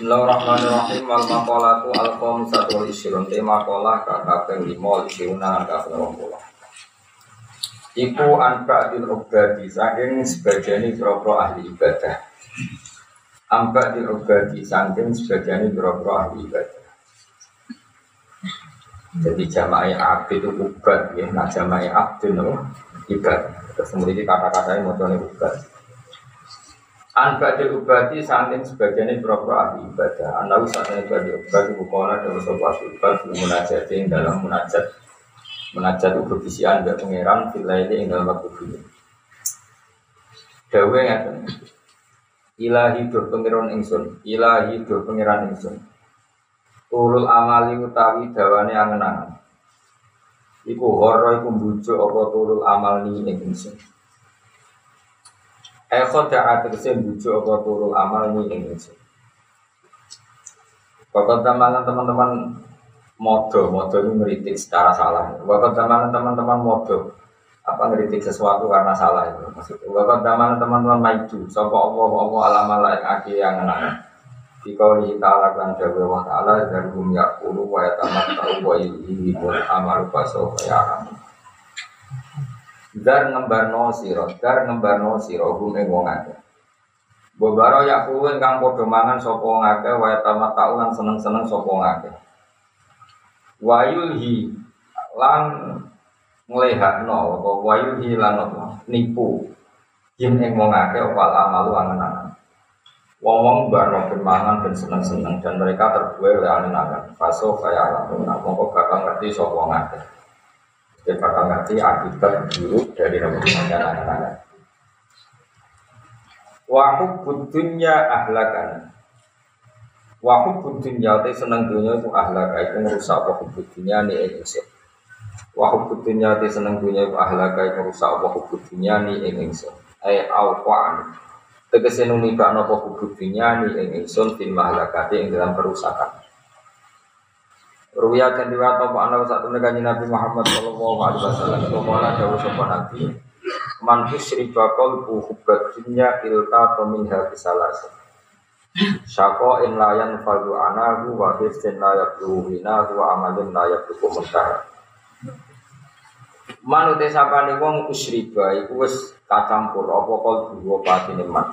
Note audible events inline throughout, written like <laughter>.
Bismillahirrahmanirrahim. Wal maqalatu al qamisatu wal isyrun Tema maqalah kakak lima Isyuna kakak lima Iku anba'dil ubadi. Saking sebagian bro ahli ibadah. Anba'dil ubadi. Saking sebagian bro ahli ibadah. Jadi jama'i abdi itu ubad ya. Nah jama'i abdi itu ibad Terus kemudian kata-katanya mau ubad Anbadil ubati saking sebagiannya berapa ahli ibadah. Anawi saatnya ibadi ubati bukola dalam sebuah ibad Munajat yang dalam munajat. Munajat itu berbisian Gak pengeran ini yang dalam waktu ini Dawe ya Ilahi do pengiran ingsun Ilahi do pengiran ingsun. Tulul amali utawi dawane angen-angen. Iku horo iku bujuk apa tulul amal ni ingsun Eko da'a tegesi bujuk apa turul amal ini ing ingsun. Bapak teman teman-teman modo, modo itu ngeritik secara salah. Bapak teman teman-teman modo, apa ngeritik sesuatu karena salah itu maksudnya. Bapak teman teman-teman maju, sopo opo opo alam lain aki yang enak. Di kauli ta'ala kan jawa wa ta'ala dari bumi yakulu wa yatamat ta'u wa ilhi wa amal baso ya Dar ngembarno sira, dar ngembarno sira hum ing wong akeh. Bobaro ya kuwi kang padha mangan sapa wong akeh wa tamatau lan seneng-seneng sapa wong akeh. Wayulhi lan nglehakno apa wayulhi lan nipu yen ing wong akeh opal amalu angen-angen. Wong-wong barno bermangan dan seneng-seneng dan mereka terbuai oleh angen-angen. Faso kaya alam, mongko bakal ngerti sapa wong. Dia bakal ngerti akibat buruk dari rebutannya anak-anak. Wahub budunya ahlakan. Wahub budunya itu seneng dunia itu ahlaka itu merusak wahub budunya nih ingsun. Wahub budunya itu seneng dunia itu ahlaka itu merusak wahub budunya nih ingsun. Ay awqan. Tegese numibak nopo hubudinya nih ingsun fil mahlakati yang dalam kerusakan. Ruya dan riwayat apa anda satu negara Nabi Muhammad Shallallahu Alaihi Wasallam. Ke mana jauh sopan Nabi. Manfus ribakol buhubat dunya ilta tomin habisalas Syako in layan faldu anahu wa hifzin layak duhina wa amalin layak duku mentara Manute sapane wong usriba iku wis kacampur apa kol dua patine man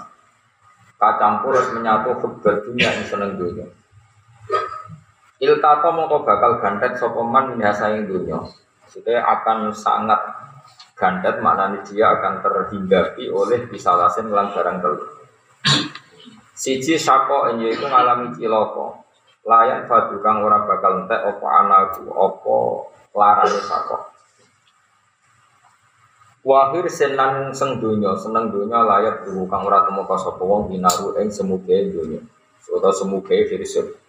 Kacampur wis menyatu hubat dunya ing seneng dunya Iltato mongko bakal gantet sopeman minasa yang dunia. Maksudnya akan sangat gantet maknanya dia akan terhinggapi oleh bisalasin lan barang telu. Siji sako enye itu ngalami ciloko. Layan fadu kang ora bakal entek opo anaku opo larane sako. Wahir senang seng dunya, seneng dunya layak dulu kang ora temu sapa wong binaru ing semuge dunya. Utawa semuge firsut.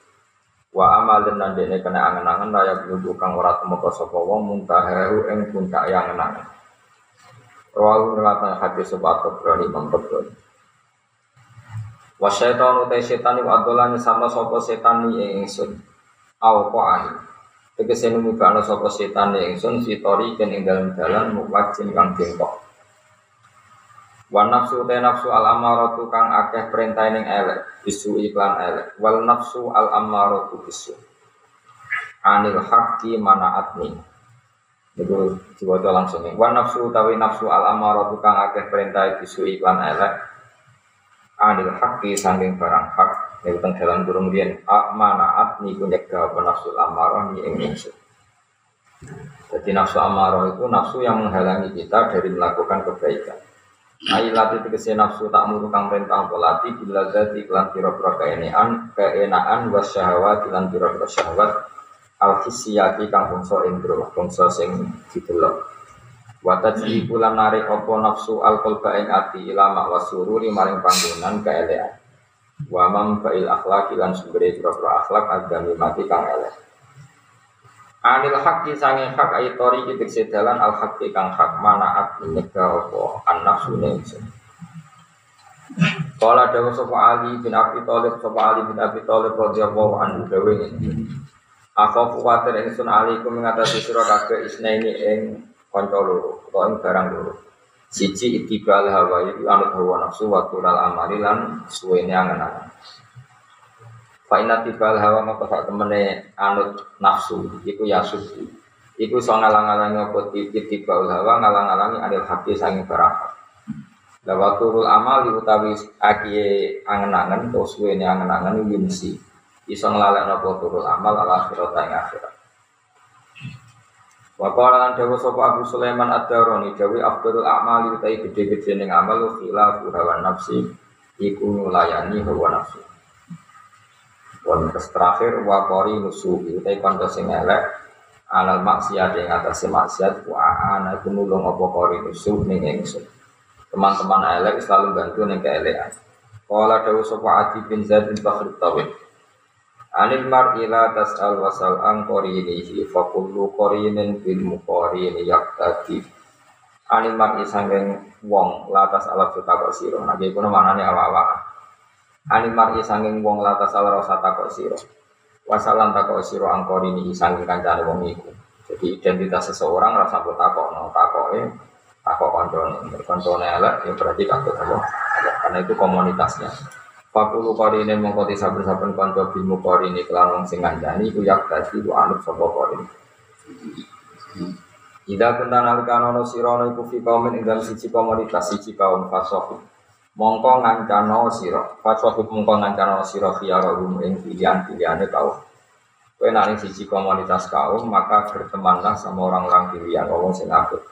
Wa amalin nan dene kena angen-angen raya bulu kang ora temeka sapa wong muntahahu ing puncak yang angen. Rawu ngelatan hati sebat berani mengkebun. Wa syaitan utai setan iku adolani sama sapa setan ing ingsun. Aw qani. Tegese numibana sapa setan ing ingsun sitori ken ing dalam dalan muwajin kang bengkok. Wa nafsu te nafsu al amaratu kang akeh perintah ning elek, bisu iklan elek. Wal nafsu al amaratu bisu. Anil haqqi manaatni. Itu diwaca langsung ini. Wa nafsu tawi nafsu al amaratu kang akeh perintah bisu iklan elek. Anil haqqi sanging barang hak. Ini tentang dalam burung rian. Manaat niku nyegah apa nafsu amarah ni ing Jadi nafsu amarah itu nafsu yang menghalangi kita dari melakukan kebaikan. Ailati tegese nafsu tak muru kang perintah polati bila zati kelan pira-pira keenaan keenaan was syahwat lan pira-pira syahwat al hisiyati kang bangsa indra bangsa sing didelok wa tajri kulan narik apa nafsu al qalba ing ati ilama wasururi maring panggonan keelean. Wa mam fa'il akhlaq lan sumbere pira-pira akhlak agami mati kang elek Anil haqqi sange hak aytori kita sedalan al haqqi kang hak manaat nyegah apa an nafsu ingsun. Kala dawa sapa Ali bin Abi Thalib sapa Ali bin Abi Thalib radhiyallahu anhu dawe ngene. Aku kuwatir ingsun Ali ku mengatasi sira kabeh isnaini ing kanca loro utawa ing barang loro. Siji itibal hawa itu anut hawa nafsu wa tulal amali lan suwene angen-angen. Fa'ina tibal hawa maka sak temene anut nafsu iku ya suci. Iku so ngalang-alangi apa tibal hawa ngalang-alangi anil hati sanging barang. Lawa turul amal utawi akie angen-angen to suwene angen-angen yumsi. Iso nglalekno apa turul amal ala akhirat ing akhirat. Wa qala lan dawu sapa Abu Sulaiman Ad-Darani dawu afdalul a'mali utawi gede-gede ning amal khilafu hawa nafsi iku nulayani hawa nafsi. Wan terus terakhir wa qori nusuhi utai kanca sing elek alal maksiat yang atas maksiat wa ana iku nulung apa qori nusuh ning ingsun. Teman-teman elek selalu bantu ning keelekan. Qala dawu sapa Adi bin Zaid bin Bakhr Tawid. Anil mar'i la tas'al wasal an qarinihi fa kullu qarinin bil muqarini yaqtadi. Anil mar'i sanging wong la tas'al takok sira. Nah, iki kuwi manane awak-awak. Ani mar'i sanging wong lata salah rasa takok siro Wasalan takok siro angkor ini sanging kancane wong iku. Jadi identitas seseorang rasa buat takok no takoke takok koncone. Koncone elek ya berarti takut apa? Karena itu komunitasnya. Fakulu korine mongkoti saben-saben konco bilmu korine kelan wong sing ngancani iku yak dadi ku anut sapa korine. Ida kuntan alikanono sirono iku fi kaumin ing siji komunitas siji kaum fasohi mongko ngancano sira. Fatwa mongko ngancano sira khiyara rum ing pilihan-pilihane kaum. Kowe nang siji komunitas kaum maka bertemanlah sama orang-orang pilihan wong sing apik.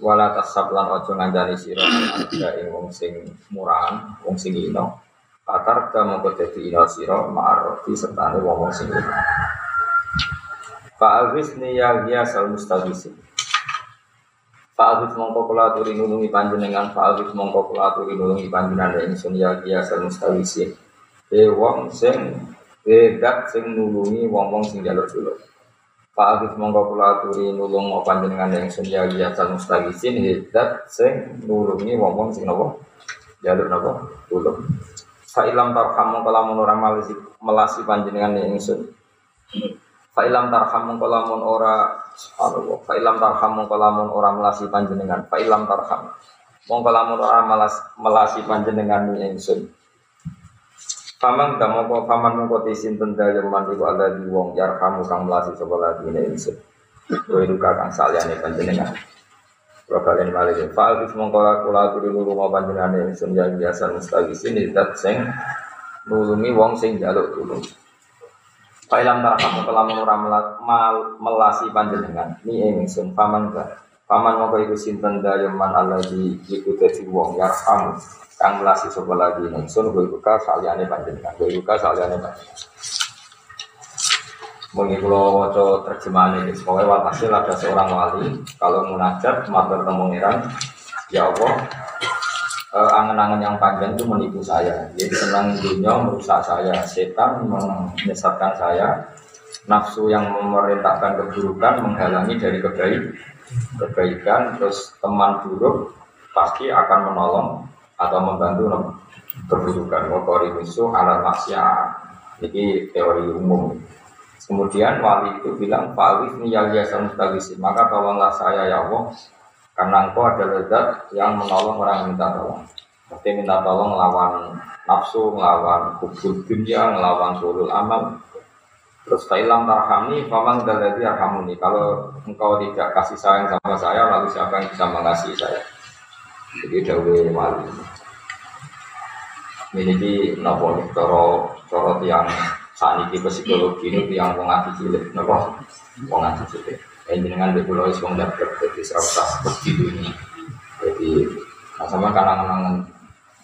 Wala tasab lan aja ngandani sira ada ing wong sing murahan wong sing ino. Katar ka mongko dadi ino sira ma'arofi sertane wong sing ino. Fa'awis niya hiya sal mustawisin Fa'alif mongko kula aturi nulungi panjenengan. Fa'alif mongko kula aturi nulungi panjenengan. Ingsun ya biasa mustawisin E wong sing Bedat sing nulungi wong-wong sing jalur dulu Fa'alif mongko kula aturi nulung panjenengan Ingsun ya biasa mustawisin Bedat sing nulungi wong-wong sing nopo Jalur nopo dulu Fa'ilam tarham mongko lamun orang melasi, panjenengan Ingsun Fa'ilam tarham mongko lamun ora Subhanallah. Fa ilam tarham mongko lamun ora melasi panjenengan. Fa ilam tarham. Mongko lamun ora melas, melasi panjenengan ni ingsun. Paman ta mongko paman mongko tisinten dalem iku ada di wong yarhamu kang melasi sapa lagi ni ingsun. Kowe duka kang saliyane panjenengan. Kula kalian malih fa alif mongko kula aturi nulung panjenengan ingsun yang biasa mustagisin dat sing nulungi wong sing jaluk tulung. Failam tarham kelamun ora melasi panjenengan ni ingsun paman ba. Paman moko iku sinten dayaman alladzi iku dadi wong yarham kang melasi sapa lagi ingsun kuwi ka saliyane panjenengan. Kuwi ka saliyane panjenengan. Mungkin kalau waca terjemahan ini, pokoknya walhasil ada seorang wali kalau munajat matur temu ya Allah uh, angan-angan yang panjang itu menipu saya. Jadi senang dunia merusak saya, setan menyesatkan saya, nafsu yang memerintahkan keburukan menghalangi dari kebaik, kebaikan, terus teman buruk pasti akan menolong atau membantu keburukan. Wakori musuh alat maksiat. Ini teori umum. Kemudian wali itu bilang, Pak Alif ini ya maka tolonglah saya ya Allah karena engkau adalah zat yang menolong orang yang minta tolong. Seperti minta tolong melawan nafsu, melawan kubur dunia, melawan sulul amal. Terus fa'ilam tarhami, faman daladi arhamuni. Kalau engkau tidak kasih sayang sama saya, lalu siapa yang bisa mengasihi saya? Jadi dawe wali. Ini di nopo coro coro tiang saat ini psikologi ini tiang wong cilik, nopo wong cilik dengan di pulau itu nggak jadi serasa begitu ini jadi nah, sama kangen-kangen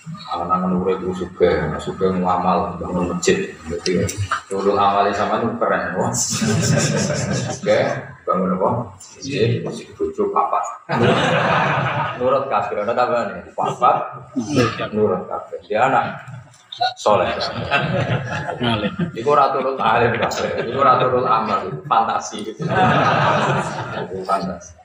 kangen-kangen urip itu suka suka ngamal bangun masjid. Jadi dulu awalnya sama itu keren wah oke bangun apa? Masjid masih tujuh papa nurut kafir ada kabar nih papa nurut kafir dia anak soleh. Iku raturul alim Iku raturul amal, fantasi gitu. Itu fantasi.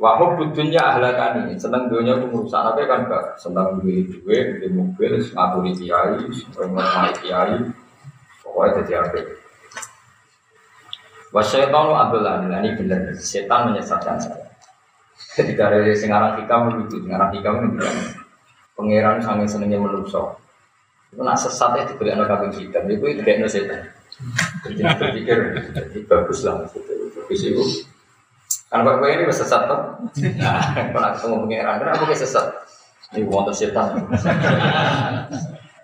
Wahub butuhnya ahlakani, senang dunia itu merusak apa kan gak senang duit duit, di mobil, ngaturi kiai, ngomong kiai, pokoknya jadi apa? Wasyaitan adalah ini benar, setan menyesatkan saya. Ketika dari singarang hikam begitu, singarang hikam begitu. Pangeran sangat senengnya menungso. Itu nak sesat ya dibeli anak kambing hitam, itu itu kayak setan. Jadi berpikir, jadi bagus lah maksudnya. Bagus itu. Kan kok ini sesat tuh. Nah, kalau ketemu pengiran, kenapa kayak sesat? Ini wonten setan.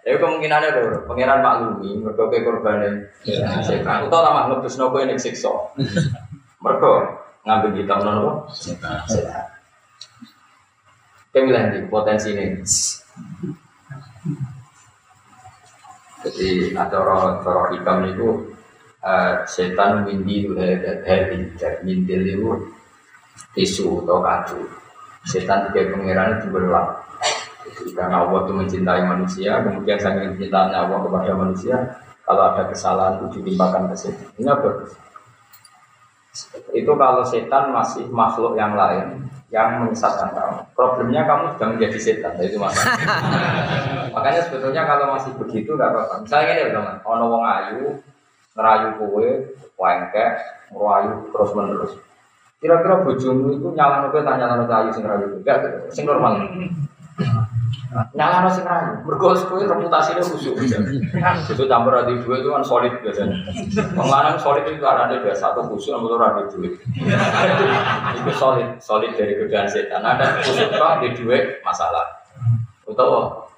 Ya kemungkinan ada lho, pangeran maklumi, mereka ke korban setan. Utau lama ngebus nopo ini siksa. Mereka ngambil kita nopo setan. Kemilah di potensi ini. Jadi orang orang hikam itu uh, setan mindi itu dari dari mintil itu tisu atau kacu. Setan tiga pangeran itu berulang. Karena Allah itu mencintai manusia, kemudian sangat mencintainya Allah kepada manusia. Kalau ada kesalahan itu ditimpakan ke setan. Ini bagus. Itu kalau setan masih makhluk yang lain yang menyesatkan kamu. Problemnya kamu sudah menjadi setan, itu masalah. <laughs> Makanya sebetulnya kalau masih begitu nggak apa-apa. Misalnya ini teman, ono wong ayu ngerayu kue, wengke, ngerayu terus menerus. Kira-kira bojomu itu nyala kowe tanya nyala ayu sing ngerayu enggak sing normal. <laughs> Nyala no sing rayu. Mergo kowe reputasine khusyuk. Itu campur adi dua itu kan solid biasanya. Wong solid itu ada dua satu khusyuk nomor ora duit. Itu solid, solid dari godaan setan. Ada khusyuk kok di dua masalah. Utawa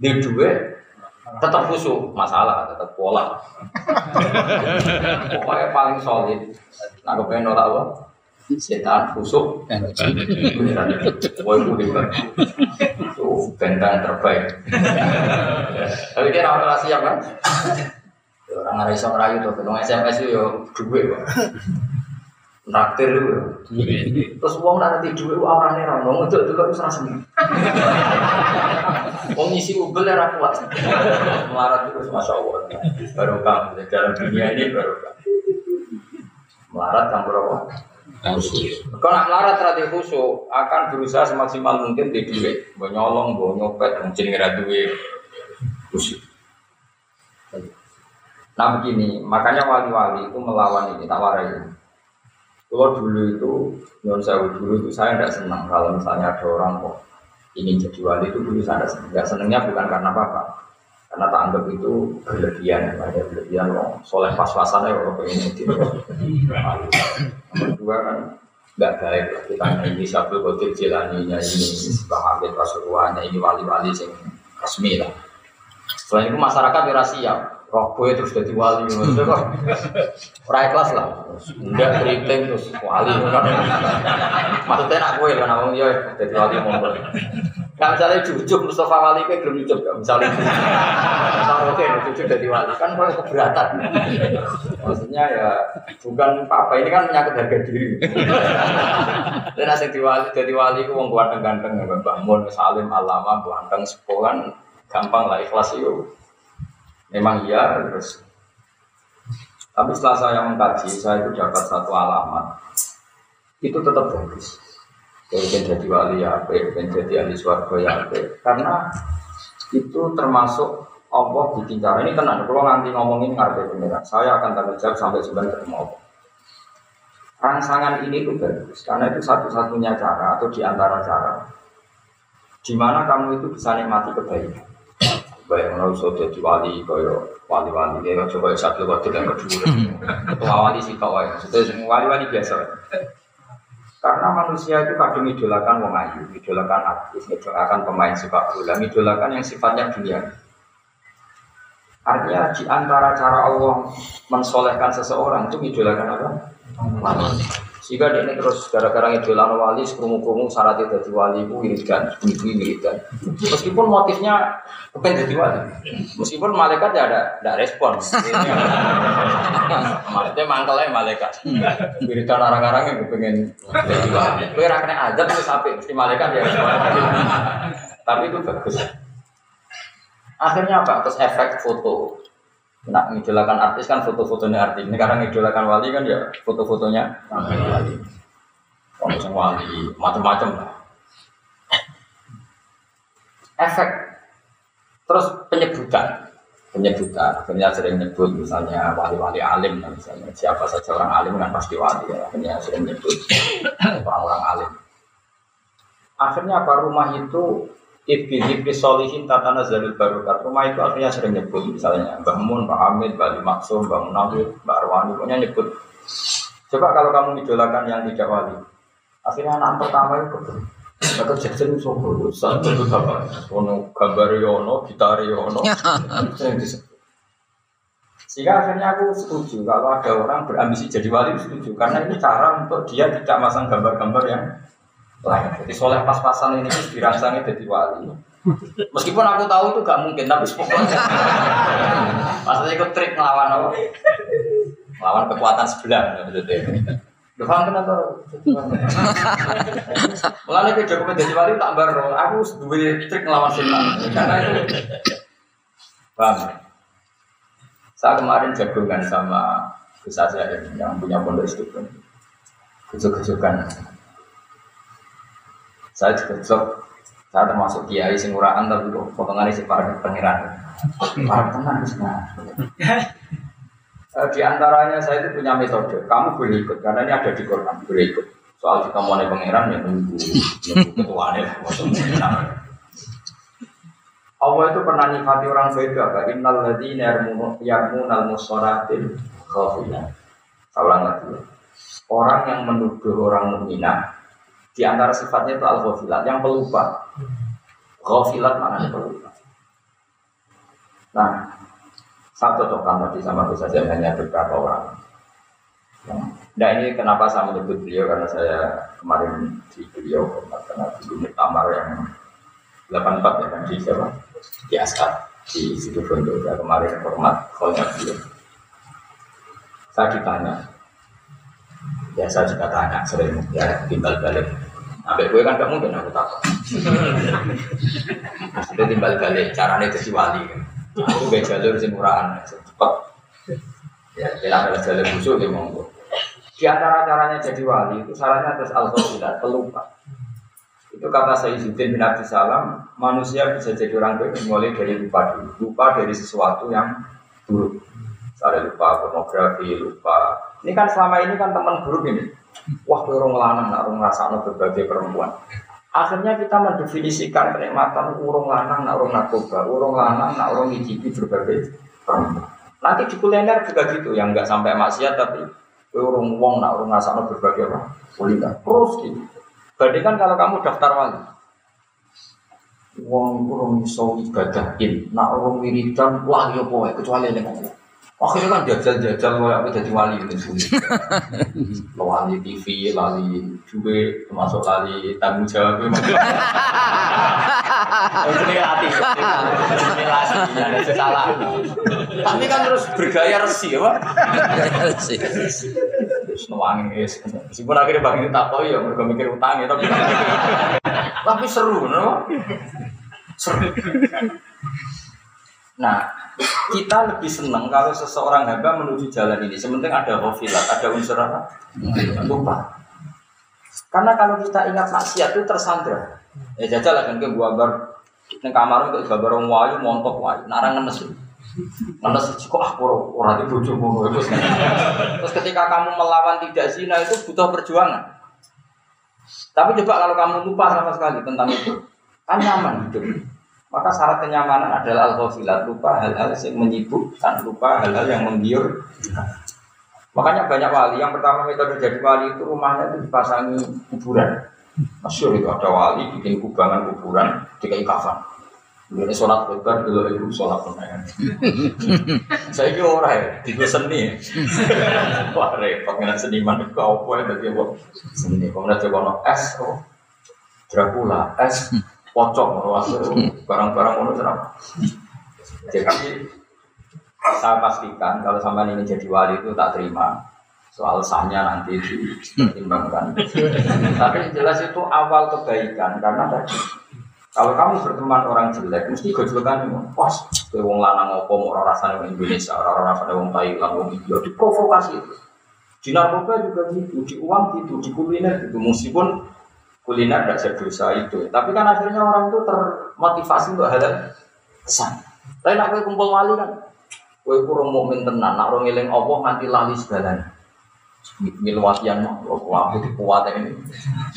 di dua tetap khusyuk masalah, tetap pola. Pokoknya paling solid. Nah, kepengen ora apa? Setan busuk. Woi kudikan itu bentang terbaik. Tapi dia orang siap kan? Orang nggak bisa ngerayu tuh kalau SMS itu ya duit pak. Naktir itu terus uang nanti duit orang nih orang ngomong itu juga bisa sendiri Wong isi ubel ya kuat. Melarat terus masya Allah. Baru kamu dalam dunia ini baru kamu melarat campur apa kalau nak melarat khusyuk akan berusaha semaksimal mungkin di duit, mau nyolong, mau nyopet, mungkin ngira duit. Nah begini, makanya wali-wali itu melawan ini, tak warai. Kalau dulu itu, non saya dulu itu saya tidak senang kalau misalnya ada orang kok ingin jadi wali itu dulu saya tidak senang. Tidak senangnya bukan karena apa-apa, karena tak anggap itu berlebihan, ada berlebihan loh. Soleh pas-pasannya kalau pengen jadi Nomor dua kan nggak baik kita ini satu kotir jelaninya ini Abid Rasulullah ini wali-wali yang resmi lah. Selain itu masyarakat ya siap. Roh gue terus jadi <laughs> wali, maksudnya kok Rai kelas lah, enggak keriting terus wali. Kan. Maksudnya nak gue kan, awang dia jadi wali. Kalau misalnya jujuk Mustafa Wali kayak belum jujuk gak misalnya oke jujuk dari wali. Kan kalau keberatan. Maksudnya ya bukan apa ini kan menyangkut harga diri. Dan asing diwali dari wali itu uang ganteng ganteng ya bangun salim alama ganteng sekolah gampang lah ikhlas itu memang iya terus tapi setelah saya mengkaji saya itu dapat satu alamat itu tetap bagus pengen jadi wali ya pengen jadi ahli suarga ya. Karena itu termasuk Allah bikin cara ini tenang. Kalau nanti ngomongin ngarep beneran, saya akan tanggung sampai sebenarnya ketemu Allah. Rangsangan ini itu bagus karena itu satu-satunya cara atau di antara cara di mana kamu itu bisa nikmati kebaikan. Baik kalau sudah jadi wali, kaya wali-wali, ya coba satu waktu yang kedua, ketua wali sih kau ya, sudah wali-wali biasa. Karena manusia itu kadang idolakan wong ayu, idolakan artis, idolakan pemain sepak bola, idolakan yang sifatnya dunia. Artinya di antara cara Allah mensolehkan seseorang itu idolakan apa? Jika dia terus gara-gara idolan wali, sekrumu-krumu syarat jadi wali itu wiridan, ibu wiridan. Meskipun motifnya bukan jadi wali, meskipun malaikat ya ada, ada respon. <laughs> Maksudnya mangkelnya malaikat. Wiridan orang-orang yang pengen jadi wali. Kue rakyatnya aja tuh sampai mesti malaikat ya. Tapi itu bagus. Akhirnya apa? Terus efek foto. Nak ngidolakan artis kan foto-fotonya artis. Ini karena ngidolakan wali kan ya foto-fotonya wali. Kalau wali, macam-macam lah. Efek. Terus penyebutan penyebutan akhirnya sering nyebut misalnya wali-wali alim misalnya siapa saja orang alim kan pasti wali ya akhirnya sering nyebut orang-orang alim akhirnya apa rumah itu Ibi Ibni Solihin Tatana Zalul Barokat. Rumah itu akhirnya sering nyebut Misalnya Mbak Mun, Mbak Hamid, Mbak Maksum, Mbak Munawir, Mbak Arwani Pokoknya nyebut. Coba kalau kamu idolakan yang tidak wali Akhirnya anak pertama itu Maka Jackson sopo Satu itu apa Ono gambar Yono, gitar Yono Sering disebut. Sehingga akhirnya aku setuju kalau ada orang berambisi jadi wali setuju. Karena ini cara untuk dia tidak masang gambar-gambar yang Jadi soleh pas-pasan ini dirangsangnya jadi wali. Meskipun aku tahu itu gak mungkin, tapi pokoknya maksudnya ikut trik melawan apa? Melawan kekuatan sebelah. Lu paham kenapa? Mulanya ke Jokowi jadi wali tak baru, aku dua trik melawan setan. Karena itu, paham? Saya kemarin jagungan sama Gus yang punya pondok istiqomah. Kejuk-kejukan. Saya juga jok, saya termasuk kiai sing uraan tapi kok potongan isi para pangeran. Para tenang eh, Di antaranya saya itu punya metode. Kamu boleh ikut karena ini ada di Quran. Boleh ikut. Soal kita mau pangeran ya tunggu ketuanya lah. Allah itu pernah nyifati orang baik apa? Innal ladzina yarmunal musolatin khafina. Salah lagi. Orang yang menuduh orang mukminah di antara sifatnya itu al ghafilat yang pelupa. Ghafilat mana pelupa. Nah, satu cocokkan tadi sama bisa saja hanya beberapa orang. Nah ini kenapa saya menyebut beliau karena saya kemarin di beliau karena di Tamar yang 84 ya kan di siapa? Di Askat di situ Bondo ya kemarin hormat kolnya beliau. Saya ditanya, ya saya juga tanya sering ya timbal balik. Sampai gue kan gak mungkin aku takut. Maksudnya timbal balik caranya jadi wali. Aku gak jalur sing murahan cepat. Ya, kita adalah jalur busuk ya monggo. Di antara caranya jadi wali itu salahnya terus al pelupa. Itu kata Sayyidina bin Abdul Salam, manusia bisa jadi orang baik mulai dari lupa dulu. Lupa dari sesuatu yang buruk. Saya lupa pornografi, lupa. Ini kan selama ini kan teman buruk ini. Wah, orang lanang, nak orang ngerasa berbagai perempuan. Akhirnya kita mendefinisikan kenikmatan urung lanang, nak orang narkoba, urung lanang, nak orang ngicipi berbagai perempuan. Nanti di kuliner juga gitu, yang nggak sampai maksiat tapi urung wong, nak orang ngerasa berbagai apa? Kuliner. Terus gitu. Bandingkan kalau kamu daftar wali. Wong kurang iso ibadahin, nak orang wiridan wah yo poe kecuali ini ngomong. Akhirnya kan jajal-jajal kayak aku jadi wali itu sulit. Wali TV, lali juga termasuk lali tanggung jawab. Ini latih, ini latih, ada salah. Tapi kan terus bergaya resi, apa? Resi. Senuangi, meskipun akhirnya bagi tak tahu ya, mereka mikir utang ya, tapi tapi seru, no? Seru. Nah, kita lebih senang kalau seseorang hamba menuju jalan ini. Sementing ada hofilat, ada unsur apa? Lupa. Karena kalau kita ingat maksiat itu tersandra. Ya jajal kan ke gambar neng kamar untuk gambar orang wayu montok wayu, narang ngenes. Ngenes kok ah ora di bojomu Terus ketika kamu melawan tidak zina itu butuh perjuangan. Tapi coba kalau kamu lupa sama sekali tentang itu, kan nyaman hidup. Maka syarat kenyamanan adalah al-ghafilat, lupa hal-hal yang menyibukkan, lupa hal-hal yang menggiur. Makanya banyak wali, yang pertama metode jadi wali itu rumahnya itu dipasangi kuburan. Masyur itu ada wali bikin kubangan kuburan, dikai kafan. Ini sholat lebar dulu ibu sholat pemenang. Saya kira orang ya, tiga seni. Wah repot dengan seniman itu apa ya apa? Seni. Kemudian coba es, oh, Dracula, es, pocong barang-barang ono serap. Jadi saya pastikan kalau sama ini jadi wali itu tak terima soal sahnya nanti dipertimbangkan. Tapi jelas itu awal kebaikan karena tadi kalau kamu berteman orang jelek mesti gojlokan wah ke wong lanang opo mau rasanya wong Indonesia orang rasanya wong Thailand wong India diprovokasi itu. Di narkoba juga gitu, di uang gitu, di kuliner gitu. Meskipun kuliner tidak berdosa itu. Tapi kan akhirnya orang itu termotivasi untuk hal yang besar. Tapi nak kue kumpul wali kan, kue kurang mukmin tenan, nak orang ngiling Allah nanti lali segalanya. Milwat yang mau aku di kuat ini,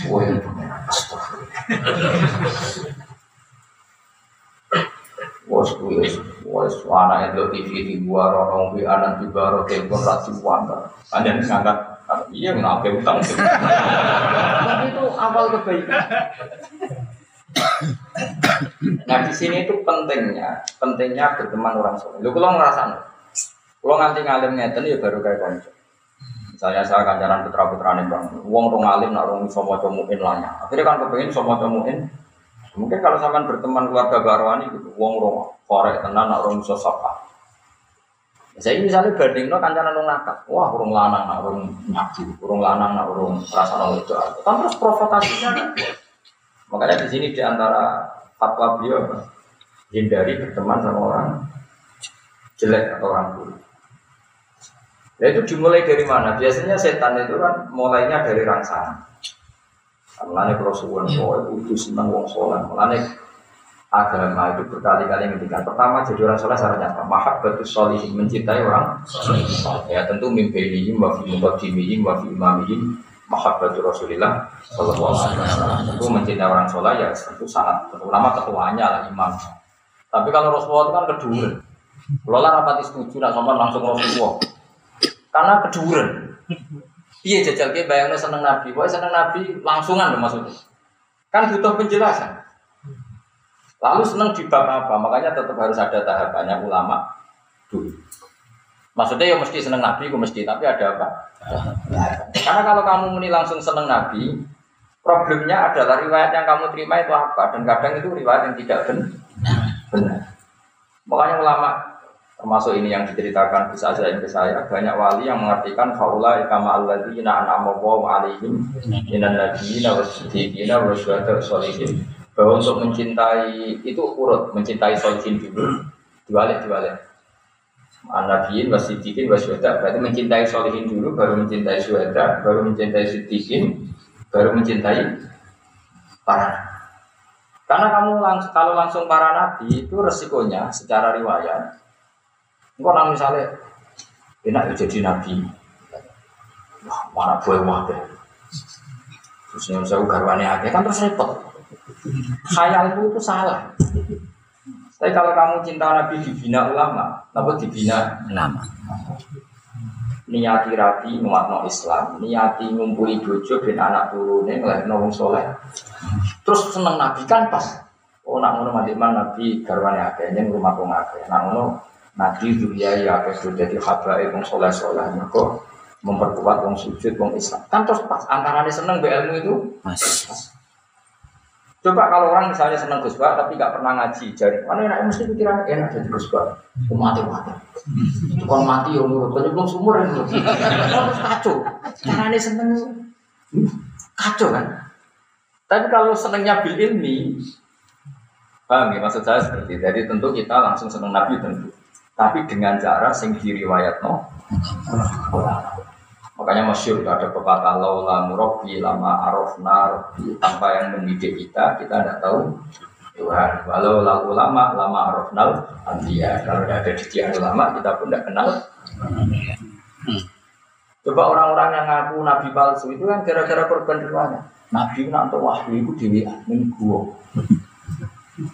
kue yang pengen astagfirullah. Bos kue Wes suara itu TV di luar orang di anak di baru telepon rasi wanda. Anda ngangkat ah, iya ngapa utang sih? <laughs> Tapi itu awal kebaikan. nah di sini itu pentingnya, pentingnya berteman orang soleh. Lu kalau ngerasa kalau nganti ngalim ngeten ya baru kayak konco. Misalnya saya kancaran putra putra nih bang, uang rong alim nak rong somo comuin lanya. Akhirnya kan kepengen semua comuin Mungkin kalau sampai berteman keluarga barwani gitu, uang rong korek tenan nak rong sosapa. Saya misalnya banding no kancaran rong nakal, wah rong lanang nak ngaji, rong lanang nak rong rasa nol itu. Kan terus provokasinya kan. Makanya di sini di antara fatwa beliau hindari berteman sama orang jelek atau orang buruk. Nah itu dimulai dari mana? Biasanya setan itu kan mulainya dari rangsangan. Mulanya kalau suwon soleh itu senang wong soleh. Mulanya agama itu berkali-kali ngendikan. Pertama jadi orang soleh syaratnya apa? Mahabbatus solihin mencintai orang. Ya tentu mimpi wa fi muqaddimihim wa fi imamihim mahabbatur Rasulillah sallallahu alaihi wasallam. Itu mencintai orang soleh ya tentu sangat terutama ketuanya lah imam. Tapi kalau Rasulullah itu kan kedua. Kalau lah rapati setuju nak sopan langsung Rasulullah. Karena keduren. Iya jajal ke bayangnya seneng Nabi, pokoknya seneng Nabi langsungan loh maksudnya. Kan butuh penjelasan. Lalu seneng di bab apa? Makanya tetap harus ada tahapannya ulama dulu. Maksudnya ya mesti seneng Nabi, gue mesti, tapi ada apa? Karena kalau kamu muni langsung seneng Nabi, problemnya adalah riwayat yang kamu terima itu apa? Dan kadang itu riwayat yang tidak benar. Makanya ulama termasuk ini yang diceritakan bisa saja ke saya banyak wali yang mengartikan faula kama alladzina an'ama Allahu alaihim minan nabiyina wasiddiqina wasyuhada sholihin bahwa untuk mencintai itu urut mencintai sholihin dulu dibalik dibalik. An-Nabiyin wasiddiqin wasyuhada berarti mencintai sholihin dulu baru mencintai syuhada baru mencintai siddiqin baru mencintai para karena kamu langsung kalau langsung para nabi itu resikonya secara riwayat Engkau nang misalnya enak ya jadi nabi. Wah, mana boleh wah deh. Terus yang saya garwane aja kan terus repot. Khayalku itu salah. Tapi kalau kamu cinta Nabi dibina ulama, apa dibina Ulama. niati rapi nguatno Islam, niati ngumpuli bojo ben anak turune ngelahno wong soleh. Terus seneng Nabi kan pas. Oh nak ngono mati man Nabi garwane akeh ning rumah wong akeh. Nak ngono Nabi dunia ya sudah jadi habaib wong soleh soleh mereka memperkuat wong sujud wong Islam. Kan terus pas antara seneng be ilmu itu Mas. Coba kalau orang misalnya senang Gus tapi nggak pernah ngaji, jadi mana enak mesti pikiran enak jadi Gus Bah. Mati mati. Kalau mati ya nurut, tapi belum sumur ya. Terus kacau. Caranya seneng kacau kan. Tapi kalau senengnya bil ilmi, paham ya maksud saya seperti itu. Jadi tentu kita langsung seneng Nabi tentu. Tapi dengan cara sing diriwayat no. Makanya masyur ada pepatah laula murabbi lama arafna rabbi tanpa yang mendidik kita kita tidak tahu Tuhan. Walau lalu lama lama arafnal anbiya. Kalau tidak ada didikan ulama kita pun tidak kenal. Coba orang-orang yang ngaku nabi palsu itu kan gara-gara korban riwayat. Nabi nak untuk wahyu itu dewi ning gua.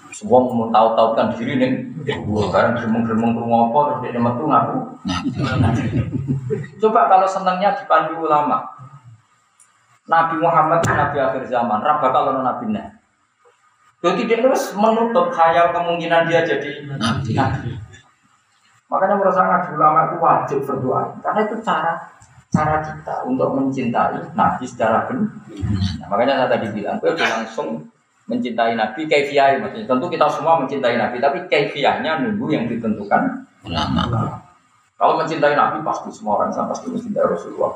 Semua mau tahu-tahu kan diri nih, sekarang geremeng-geremeng rumah apa terus dia metu ngaku. Coba kalau senangnya dipandu ulama. Nabi Muhammad itu nabi akhir zaman, raba kalau nabi nah. Jadi dia terus menutup khayal kemungkinan dia jadi Nabi. nabi. Makanya saya ngaji ulama itu wajib berdoa, karena itu cara cara kita untuk mencintai nabi secara benar. Nah, makanya saya tadi bilang, gue langsung mencintai nabi kaifiah maksudnya. Tentu kita semua mencintai nabi, tapi kaifiahnya nunggu yang ditentukan Ulama. kalau mencintai Nabi pasti semua orang sama pasti mencintai Rasulullah.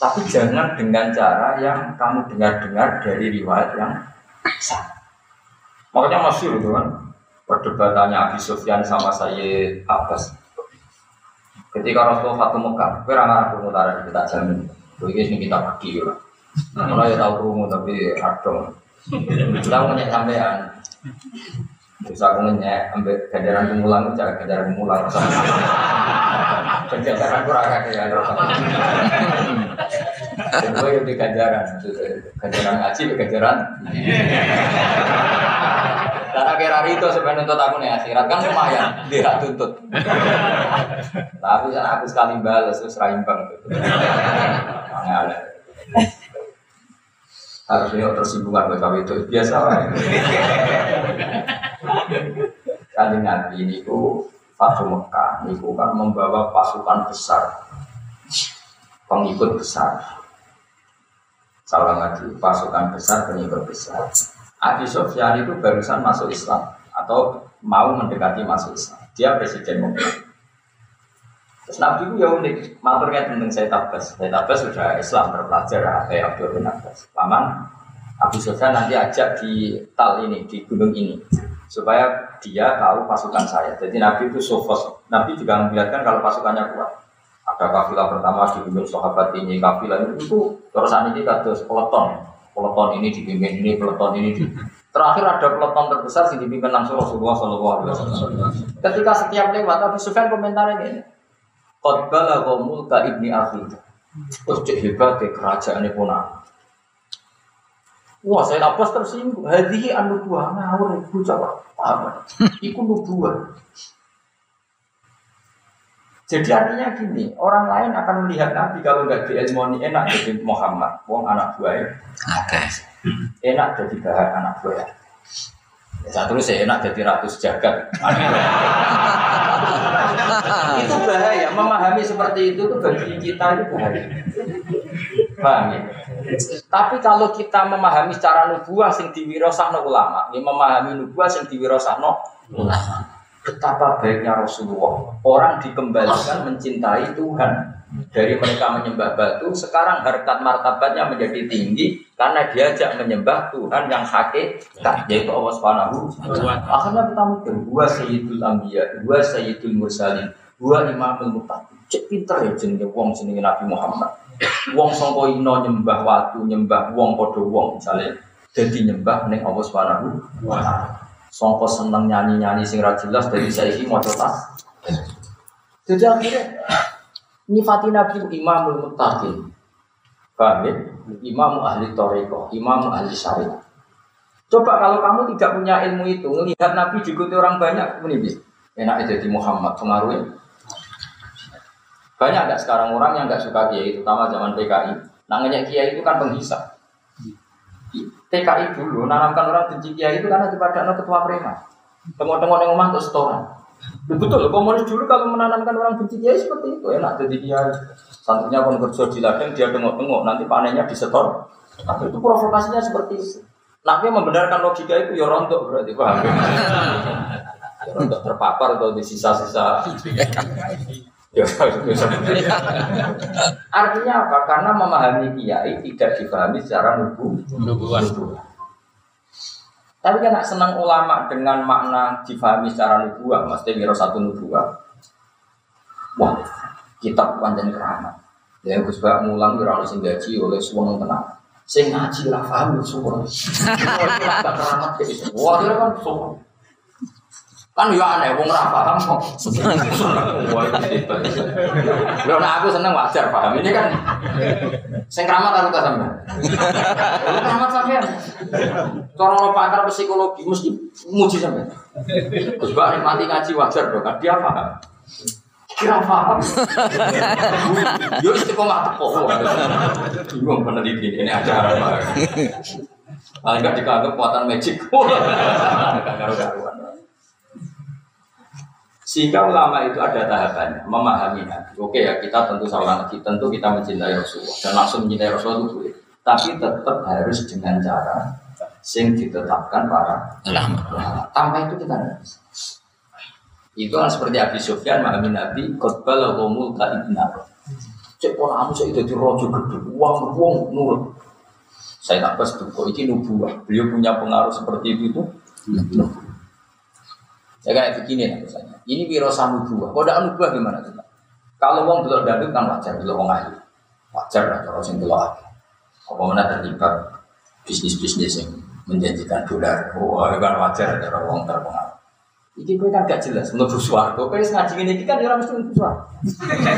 Tapi jangan dengan cara yang kamu dengar-dengar dari riwayat yang sah. Makanya masih itu kan perdebatannya Abi Sufyan sama Sayyid Abbas. Ketika Rasulullah Fatu Mekah, kira ngarah pemutaran kita jamin. Begini kita pergi ya. Nah, kalau ya tahu rumu tapi radong. Kita punya sampean. Terus aku nanya, ambil ganjaran pemulang, cara ganjaran pemulang. Ganjaran kurang kakek ya, gue yang di ganjaran, ganjaran ngaji, di ganjaran. Akhir hari itu sebenarnya nuntut aku nih akhirat kan lumayan, dia tuntut. Tapi aku sekali balas terus raimbang. Ada. Harusnya tersinggungan buat itu biasa lah. Kali Nabi ini ku Fatu Mekah, ini kan membawa pasukan besar, pengikut besar. Salah lagi, pasukan besar, pengikut besar. Abi Sofyan itu barusan masuk Islam atau mau mendekati masuk Islam. Dia presiden Mekah. Terus Nabi itu ya unik, maturnya tentang saya tabas. Saya tabas sudah Islam terpelajar, kayak Abdul bin Abbas. Paman, Abu Sufyan nanti ajak di tal ini, di gunung ini. Supaya dia tahu pasukan saya. Jadi Nabi itu sofos. Nabi juga melihatkan kalau pasukannya kuat. Ada kafilah pertama di gunung sahabat ini, kafilah itu, terus ini kata peleton. Peleton ini dipimpin ini, peleton ini di Terakhir ada peleton terbesar yang dipimpin langsung Rasulullah SAW. Ketika setiap lewat Abu Sufyan komentarnya ini, Qad balagha mulka ibni akhi. Terus cek hebat ke kerajaan punah. Wah, saya lapas tersinggung. Hadihi anu buah ngawur ibu coba apa? Iku nubuah. Jadi artinya gini, orang lain akan melihat Nabi kalau nggak diilmoni enak jadi Muhammad, wong anak buah. Oke. Enak jadi bahan anak buah. Ya, saat terus saya enak jadi ratus jagat. <laughs> itu bahaya. Memahami seperti itu tuh bagi kita itu bahaya. Paham ya? Tapi kalau kita memahami secara nubuah sing diwirosahno ulama, ini memahami nubuah sing diwirosahno ulama. Betapa baiknya Rasulullah. Orang dikembalikan mencintai Tuhan. Dari mereka menyembah batu, sekarang harkat martabatnya menjadi tinggi karena diajak menyembah Tuhan yang hakikat, yaitu Allah Subhanahu Akhirnya kita mikir, dua sayyidul anbiya, dua sayyidul mursalin, dua imamul muttaqin. Cek pinter ya jenenge wong jenenge Nabi Muhammad. Wong sangka ino nyembah watu, nyembah wong padha wong misalnya jadi nyembah ning Allah Subhanahu wa taala. Sangka seneng nyanyi-nyanyi sing ra jelas dari saiki maca tas. Jadi akhirnya Nyifati Nabi imamul muttaqin. Paham ya? Imam ahli toriko, imam ahli syariah. Coba kalau kamu tidak punya ilmu itu, melihat Nabi diikuti orang banyak, ini enak jadi Muhammad pengaruhnya. Banyak nggak sekarang orang yang nggak suka kiai, terutama zaman PKI. Namanya kiai itu kan penghisap. TKI dulu nanamkan orang benci kiai itu karena ada ketua preman. Tengok-tengok yang ngomong untuk setoran. Betul, komunis dulu kalau menanamkan orang benci kiai seperti itu enak jadi kiai. Santrinya pun kerja di ladang dia tengok-tengok nanti panennya disetor. Tapi itu provokasinya seperti itu. Nabi membenarkan logika itu ya rontok berarti paham. <laughs> ya rontok terpapar atau di sisa-sisa. Ya, Artinya apa? Karena memahami kiai tidak dipahami secara nubuh. Tapi kan senang ulama dengan makna difahami secara nubuah, mesti kira satu nubuah. Wah, kitab panjang keramat. Ya Gus Bak mulang kira harus gaji oleh semua tenang. Sing ngaji lah paham keramat kayak Wah, dia kan semua. Kan ya aneh, wong ora paham kok. Lho nah aku seneng wajar paham. Ini kan sing keramat aku tak sampean. Keramat sampean. Cara lo pakar psikologi mesti muji sampean. Terus bak mati ngaji wajar dong, kan dia paham. Kira paham. Yo istiqomah teko. Bingung peneliti ini acara apa. Paling gak dikanggap kekuatan magic. Sehingga ulama itu ada tahapannya, memahami Nabi. Oke ya, kita tentu seorang tentu kita mencintai Rasulullah dan langsung mencintai Rasulullah itu boleh. Tapi tetap harus dengan cara sing ditetapkan para ulama. Tanpa itu kita tidak bisa. Itu kan seperti Abi Sufyan memahami Nabi, khotbah lahumul ta'ibna. Cek pola kamu saya itu rojo gede, uang uang nurut. Saya tak pas kok ini nubuah. Beliau punya pengaruh seperti itu itu. Ya kayak begini lah misalnya. Ini wiro dua. Kok ada nubuah gimana tuh? Kalau wong belok dangdut kan wajar, belok wong ahli. Wajar lah kalau sing belok ahli. Apa mana terlibat bisnis-bisnis yang menjanjikan dolar. Oh, kan wajar ada wong terpengaruh. Iki kowe kan gak jelas mlebu swarga. Kowe ngaji ngene iki kan ya ora mesti mlebu swarga.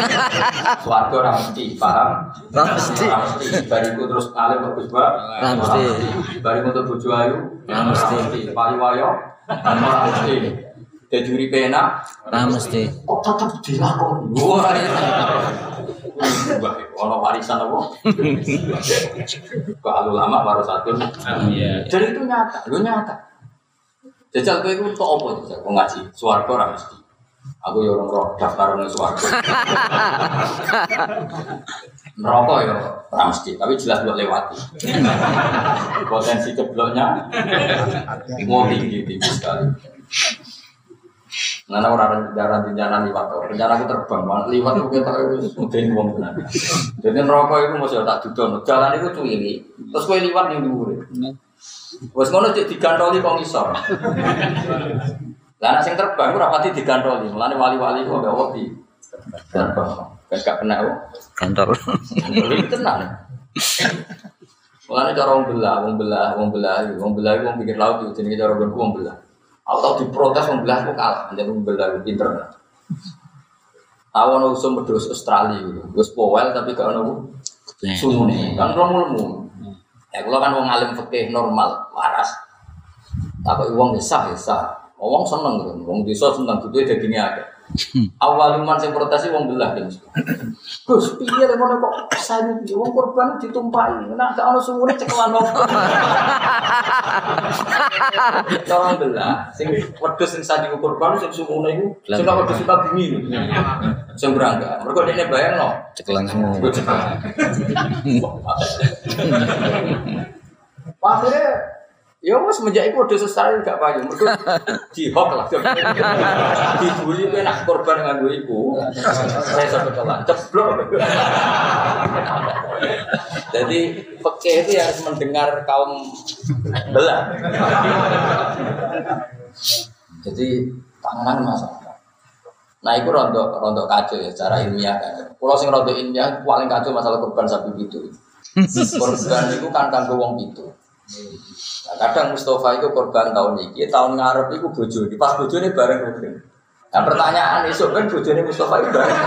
<laughs> Swarga ora mesti, paham? Ora mesti. Ora mesti. Bariku terus alim mlebu swarga. Ora mesti. Bariku untuk bojo ayu. Ora mesti. Payu wayo. Ora mesti. Dadi uripe enak. Ora mesti. Kok tetep dilakoni. Wah. Wah, ono warisan apa? <laughs> Kalau lama baru satu. Iya. Jadi itu nyata, lu nyata. Jajal kowe iku kok apa jajal kok ngaji? Swarga ora mesti. Aku ya orang roh daftar nang swarga. <laughs> Neraka ya ora mesti, tapi jelas buat lewati. Potensi cebloknya mau tinggi tinggi sekali. Nana orang rencana rencana liwat, rencana aku terbang, malah liwat aku kita itu mungkin uang benar. Jadi neraka itu masih tak duduk, jalan itu cuili, terus kue liwat yang dulu. Wes ngono cek digantoli kok ngisor. Lah nek sing terbang ora pati digantoli, mulane wali-wali kok gak wedi. Terbang. Kan gak kena kok. Kantor. Ini tenang. Mulane cara wong belah, wong belah, wong belah, wong belah wong pikir laut itu jenenge cara gonku wong belah. Aku tau diprotes wong belah kok kalah, jadi wong belah pinter. Tahu ono usum pedus Australia. Wis powel tapi gak ono sumune. Kan lemu-lemu. Ya kalau kan wong alim fikih normal, waras. Tapi wong desa desa, wong seneng. Wong desa seneng gitu dagingnya ada. Awal iman sing protes wong belah kan. Gus, piye lek ngono kok saya wong korban ditumpahi. Nek gak ono sumune cekelan opo. Orang belah, sing wedhus sing sadi korban sing sumune iku sing wedhus kita bumi. Sing berangga. Mergo dene bayangno. Cekelan semua. <laughs> Akhirnya Ya wes semenjak itu udah selesai gak payu, mereka <laughs> dihok lah. Dibully kowe nak korban nganggo iku. Saya sampai kelan ceblok. Jadi peke itu harus mendengar kaum belah. Jadi tangan masalah. Nah, itu rontok rontok kacau ya secara ilmiah kan. Kalau sing rontok ilmiah paling kacau masalah korban sapi itu. <laughs> Korban itu kan kanggo wong itu. Nah, kadang Mustafa itu korban tahun ini, tahun ngarep itu bojo di pas bojo ini bareng rutin. Nah pertanyaan esok kan bojo ini Mustafa itu bareng. <laughs>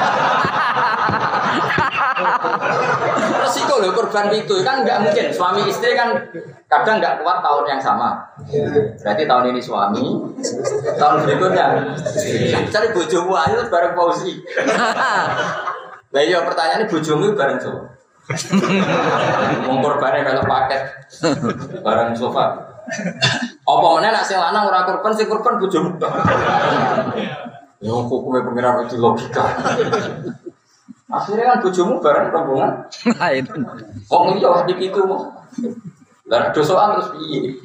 Resiko loh korban itu kan nggak mungkin suami istri kan kadang nggak kuat tahun yang sama. Berarti tahun ini suami, tahun berikutnya. Cari bojomu ayo bareng pausi. <laughs> Nah iya pertanyaannya bojomu bareng siapa? Wong korbane melok paket barang sofa. Apa meneh nak sing lanang ora korban sing korban bojomu tok. Ya hukume pengiran itu logika. Akhirnya kan bojomu bareng rombongan. Lain. Wong liya di itu mau. Lah dosoan terus piye?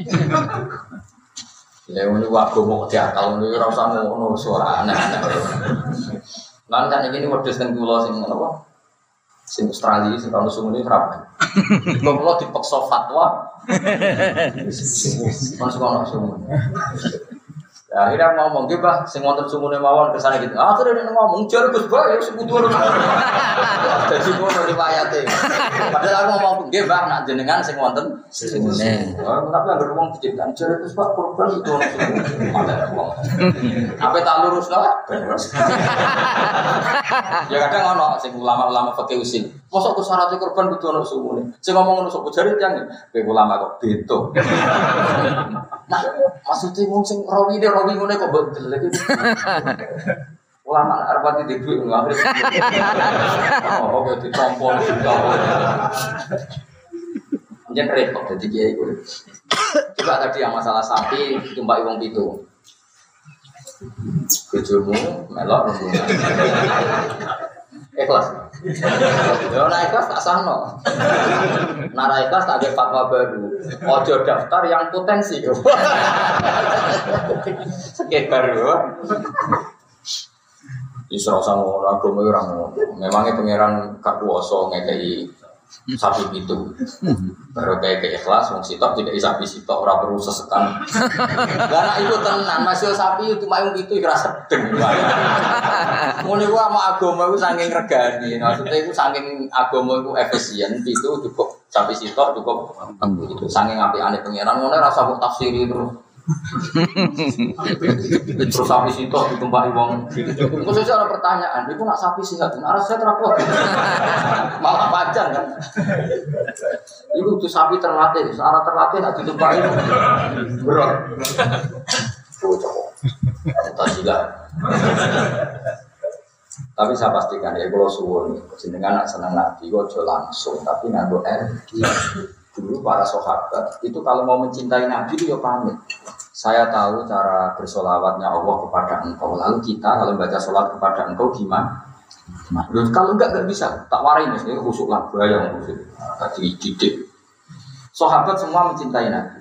Ya ngono ku agama diakal ora usah ngono suara aneh-aneh. Lan kan iki wedhus teng kula sing ngono? Sing Australia sing <laughs> kalau sumune rapi. Kok kula dipaksa fatwa. <laughs> Masuk ono sumune. Ya, akhirnya ngomong gitu bah, sing wonten sumune mawon ke sana gitu. Akhirnya dia ngomong jar Gus Bah, ya sekutu <laughs> Jadi ngono riwayate. Padahal aku ngomong nggih Mbak, nak jenengan sing wonten Sumune. Oh, tapi anggere wong diciptakan jar Gus Bah korban itu ono wong. Apa tak lurus lah? Ya kadang ono sing ulama-ulama fikih usil. Mosok ku syarat korban kudu ono sumune. Sing ngomong ngono sok jare tiyang kowe ulama kok beto. Nah, <laughs> maksudnya wong sing rawi de rawi ngene kok betul lagi. Ulama arep pati di duit ada. Oh, oke ditompol. Jangan repot jadi kiai itu. Coba tadi yang masalah sapi tumbak wong pitu. Bojomu melok rombongan. <laughs> Ikhlas. Ya ora tak sahno. Nara ikhlas tak ada fatwa baru. Ojo daftar yang potensi. Sekek baru. Isra sama orang agama orang memangnya pangeran gak kuasa ngekei sapi itu baru kayak ke ikhlas wong sitok tidak sapi sitok orang perlu sesekan. Karena itu tenan masih sapi itu main itu kira sedeng. Mulai gua sama agama itu saking regani maksudnya itu saking agama itu efisien itu cukup sapi sitok cukup itu saking api aneh pangeran mulai rasa buat tafsiri terus Terus sapi situ ditumpahi wong. Khususnya ada pertanyaan, itu nak sapi sih satu, arah saya terapot. Malah pajan kan. Itu tuh sapi terlatih, searah terlatih nak ditumpahi. Berat. Tuh cowok. Tasila. Tapi saya pastikan ya kalau suwun jenengan nak senang nabi kok langsung tapi nganggo energi. Dulu para sahabat itu kalau mau mencintai nabi itu ya pamit. Saya tahu cara bersolawatnya Allah kepada engkau. Lalu kita kalau baca sholat kepada engkau gimana? Loh, kalau enggak enggak bisa, tak warai ini khusuk lah, yang khusuk. Tadi didik. Sahabat semua mencintai Nabi.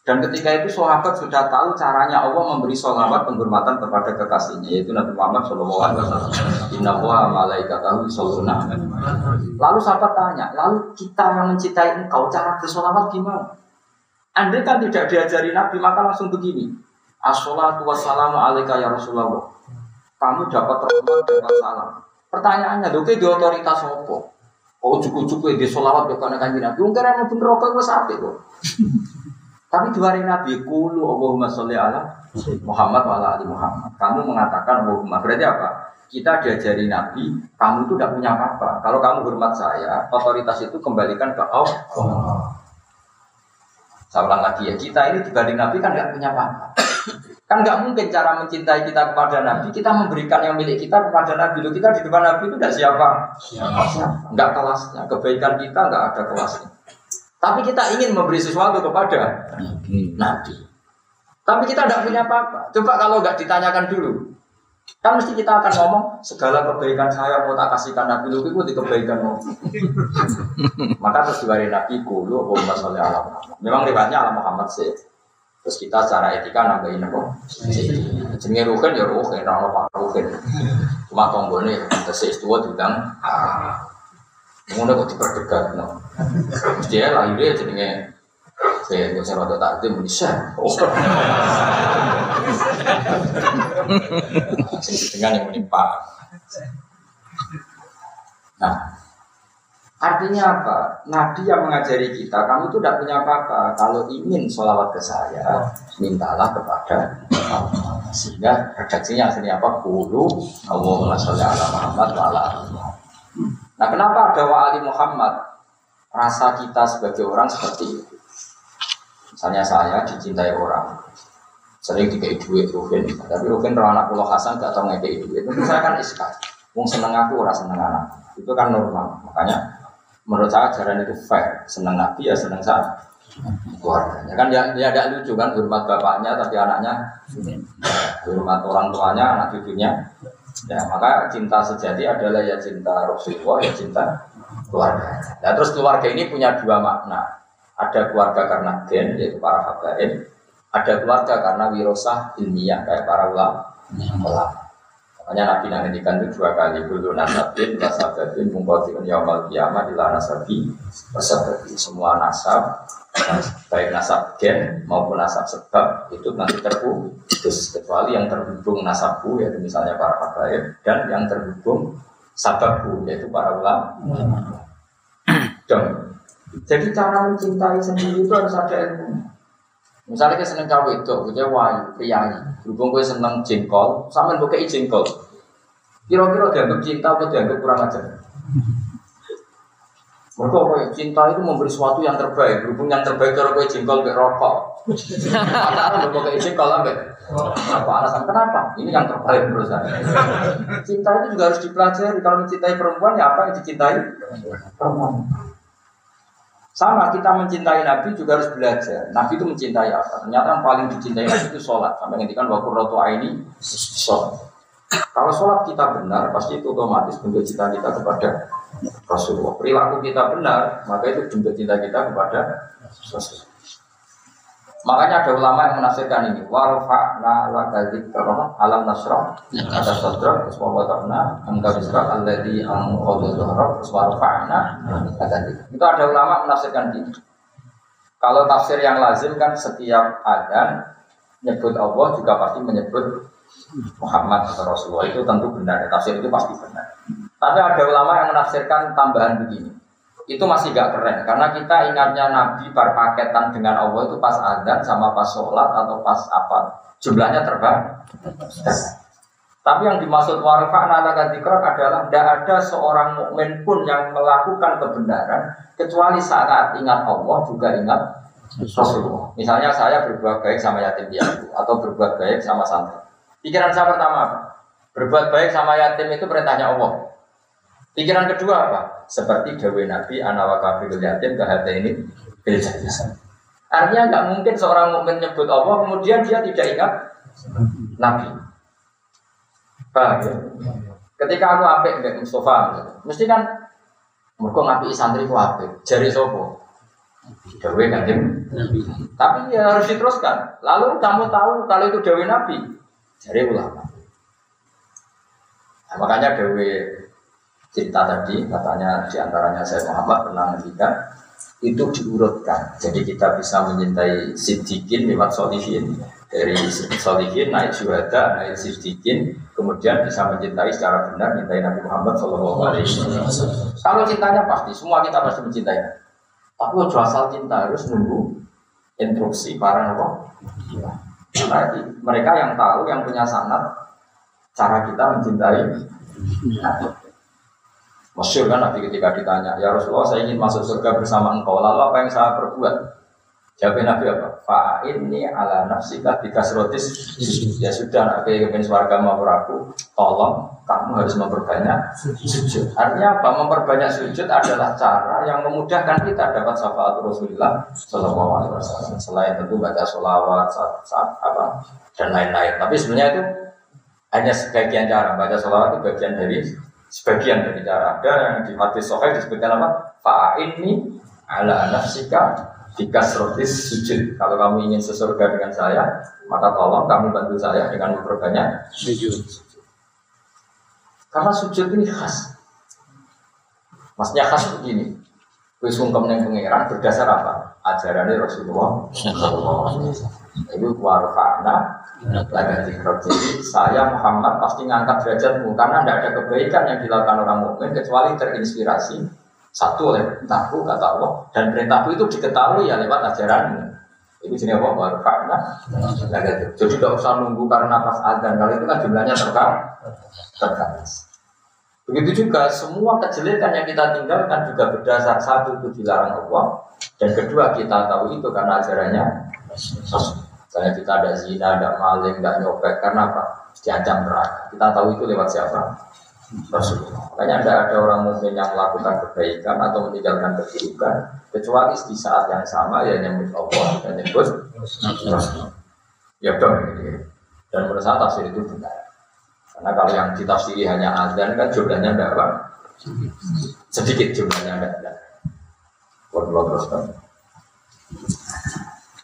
Dan ketika itu sahabat sudah tahu caranya Allah memberi sholawat penghormatan kepada kekasihnya yaitu Nabi Muhammad Shallallahu Alaihi Wasallam. Inna wa malaikatahu yusholluna Lalu sahabat tanya, lalu kita yang mencintai engkau cara bersolawat gimana? Anda kan tidak diajari Nabi maka langsung begini. Assalatu wassalamu alaika ya Rasulullah. Kamu dapat rahmat dapat salam. Pertanyaannya, oke di otoritas apa? Oh cukup-cukup di solawat karena kanji Nabi. Mungkin yang bener rokok gue sampai kok. Tapi dua hari Nabi kulu Allahumma sholli ala Muhammad wa ala ali Muhammad. Kamu mengatakan Allahumma. Berarti apa? Kita diajari Nabi, kamu itu tidak punya apa-apa. Kalau kamu hormat saya, otoritas itu kembalikan ke Allah. Saya ulang lagi ya, kita ini dibanding Nabi kan nggak punya apa-apa. Kan nggak mungkin cara mencintai kita kepada Nabi, kita memberikan yang milik kita kepada Nabi. Loh, kita di depan Nabi itu tidak siapa? Siapa? Nggak kelasnya. Kebaikan kita nggak ada kelasnya. Tapi kita ingin memberi sesuatu kepada Nabi. Nabi. Tapi kita tidak punya apa-apa. Coba kalau nggak ditanyakan dulu. Kan mesti kita akan ngomong segala kebaikan saya mau tak kasihkan Nabi lu itu di kebaikan mau. <laughs> Maka terus diwari Nabi kulu Allahumma sholli ala Muhammad. Memang riwayatnya ala Muhammad sih. Terus kita secara etika nambahin apa? Jenenge ruhin ya ruhin, ora apa ruhin. Cuma tonggone tesih tua diundang ah. Ngono kok diperdegat ya lahirnya jenenge saya nggak usah rada takdim bisa. Dengan yang menimpa. Nah, artinya apa? Nabi yang mengajari kita, kamu itu tidak punya apa-apa. Kalau ingin sholawat ke saya, mintalah kepada Allah. Sehingga redaksinya aslinya apa? Kulu Allahumma sholli Muhammad wa ala Nah kenapa ada wa Ali Muhammad? Rasa kita sebagai orang seperti itu. Misalnya saya dicintai orang, sering dikai duit Rufin, tapi Rufin kalau anak pulau Hasan gak tau ngekei duit, itu saya kan iska. Wong seneng aku, orang seneng anak. Itu kan normal. Makanya menurut saya ajaran itu fair. Seneng Nabi ya seneng saya keluarganya kan dia, dia ada lucu kan hormat bapaknya tapi anaknya hormat orang tuanya anak cucunya Ya, maka cinta sejati adalah ya cinta Rasulullah, ya cinta keluarga. Nah, terus keluarga ini punya dua makna. Ada keluarga karena gen, yaitu para habaib. Ada keluarga karena wirosah ilmiah, kayak para ulama. Makanya Nabi nantikan itu dua kali dulu nasabin, nasabin, mengkotikan yaumul kiamat di nasabi, nasabin semua nasab baik nasab gen maupun nasab sebab itu nanti terputus kecuali yang terhubung nasabku yaitu misalnya para habaib dan yang terhubung sababku yaitu para ulama. Dan jadi cara mencintai sendiri itu harus ada ilmu. Misalnya kita seneng cawe itu, kita wayu, priayi. Berhubung gue seneng jengkol, sama buka jengkol. Kira-kira dianggap cinta atau dianggap kurang ajar? Mereka kue cinta itu memberi sesuatu yang terbaik. Berhubung yang terbaik cara kue jengkol ke rokok. Antara lo kayak jengkol ambek. Apa alasan kenapa? Ini yang terbaik menurut saya. Cinta itu juga harus dipelajari. Kalau mencintai perempuan ya apa yang dicintai perempuan. Sama kita mencintai Nabi juga harus belajar. Nabi itu mencintai apa? Ternyata yang paling dicintai Nabi itu sholat. Sampai ngendikan waktu roto ini sholat. Kalau sholat kita benar, pasti itu otomatis bentuk cinta kita kepada Rasulullah. Perilaku kita benar, maka itu bentuk cinta kita kepada Rasulullah. Makanya ada ulama yang menafsirkan ini. Warfa'na laka dzikra alam nasrah ada sadra terus wa wada'na angka bisra alladzi anqadha dhahra terus warfa'na laka Itu ada ulama menafsirkan ini. Kalau tafsir yang lazim kan setiap adan nyebut Allah juga pasti menyebut Muhammad atau Rasulullah itu tentu benar. Tafsir itu pasti benar. Tapi ada ulama yang menafsirkan tambahan begini. Itu masih gak keren karena kita ingatnya Nabi berpaketan dengan Allah itu pas adzan sama pas sholat atau pas apa jumlahnya terbang. Tapi yang dimaksud warfa'na laka dzikrok adalah tidak ada seorang mukmin pun yang melakukan kebenaran kecuali saat ingat Allah juga ingat Rasulullah. Misalnya saya berbuat baik sama yatim piatu atau berbuat baik sama santri. Pikiran saya pertama? Berbuat baik sama yatim itu perintahnya Allah. Pikiran kedua apa? Seperti Dewi Nabi Anawa kafirul yatim kehati ini Artinya nggak mungkin seorang mukmin nyebut Allah kemudian dia tidak ingat Nabi. Paham ya? Ketika aku apik nggak Mustafa, mesti kan mereka ngapi santri ku apik. Jari sopo? Dewi kanjeng Tapi ya harus diteruskan. Lalu kamu tahu kalau itu Dewi Nabi? Jari ulama. Nah, makanya Dewi cerita tadi katanya di antaranya saya Muhammad pernah ngendikan itu diurutkan. Jadi kita bisa mencintai sidikin lewat solihin. Dari solihin naik syuhada naik sidikin kemudian bisa mencintai secara benar mencintai Nabi Muhammad Shallallahu Alaihi Wasallam. Kalau cintanya pasti semua kita pasti mencintai. Tapi kalau asal cinta harus nunggu instruksi para nabi karena mereka yang tahu yang punya sanat cara kita mencintai Masyur kan Nabi ketika ditanya, ya Rasulullah saya ingin masuk surga bersama engkau, lalu apa yang saya perbuat? Jawab Nabi apa? Fa ini ala nafsika rotis Ya sudah, Nabi ingin suarga mau aku, tolong kamu harus memperbanyak sujud. Artinya apa? Memperbanyak sujud adalah cara yang memudahkan kita dapat syafaat Rasulullah Shallallahu Alaihi Wasallam. Selain tentu baca sholawat, saat, saat, apa dan lain-lain. Tapi sebenarnya itu hanya sebagian cara. Baca sholawat itu bagian dari sebagian dari cara ada yang di hadis sahih disebutkan apa? Ini ala nafsika rotis sujud. Kalau kamu ingin sesurga dengan saya maka tolong kamu bantu saya dengan memperbanyak sujud. Karena sujud ini khas. Maksudnya khas begini. Wis sungkem yang pangeran berdasar apa? Ajarannya Rasulullah <laughs> Itu warfa'na. Lagi Jadi saya Muhammad pasti ngangkat derajatmu. Karena tidak ada kebaikan yang dilakukan orang mukmin kecuali terinspirasi. Satu oleh perintahku kata Allah. Dan perintahku itu diketahui ya lewat ajaranmu. Itu jenis apa? Warfa'na. Jadi tidak usah nunggu karena pas adzan kalau itu kan jumlahnya terbatas. Begitu juga semua kejelekan yang kita tinggalkan juga berdasar satu itu dilarang Allah. Dan kedua kita tahu itu karena ajarannya Misalnya kita ada zina, ada maling, ada nyopet karena apa? Diancam neraka. Kita tahu itu lewat siapa? Rasulullah. Makanya ada ada orang mukmin yang melakukan kebaikan atau meninggalkan keburukan kecuali di saat yang sama ya nyebut Allah dan nyebut Rasulullah. Ya dong. Dan menurut saya tafsir itu benar. Karena kalau yang ditafsiri hanya azan kan jumlahnya tidak apa? Sedikit jumlahnya tidak ada.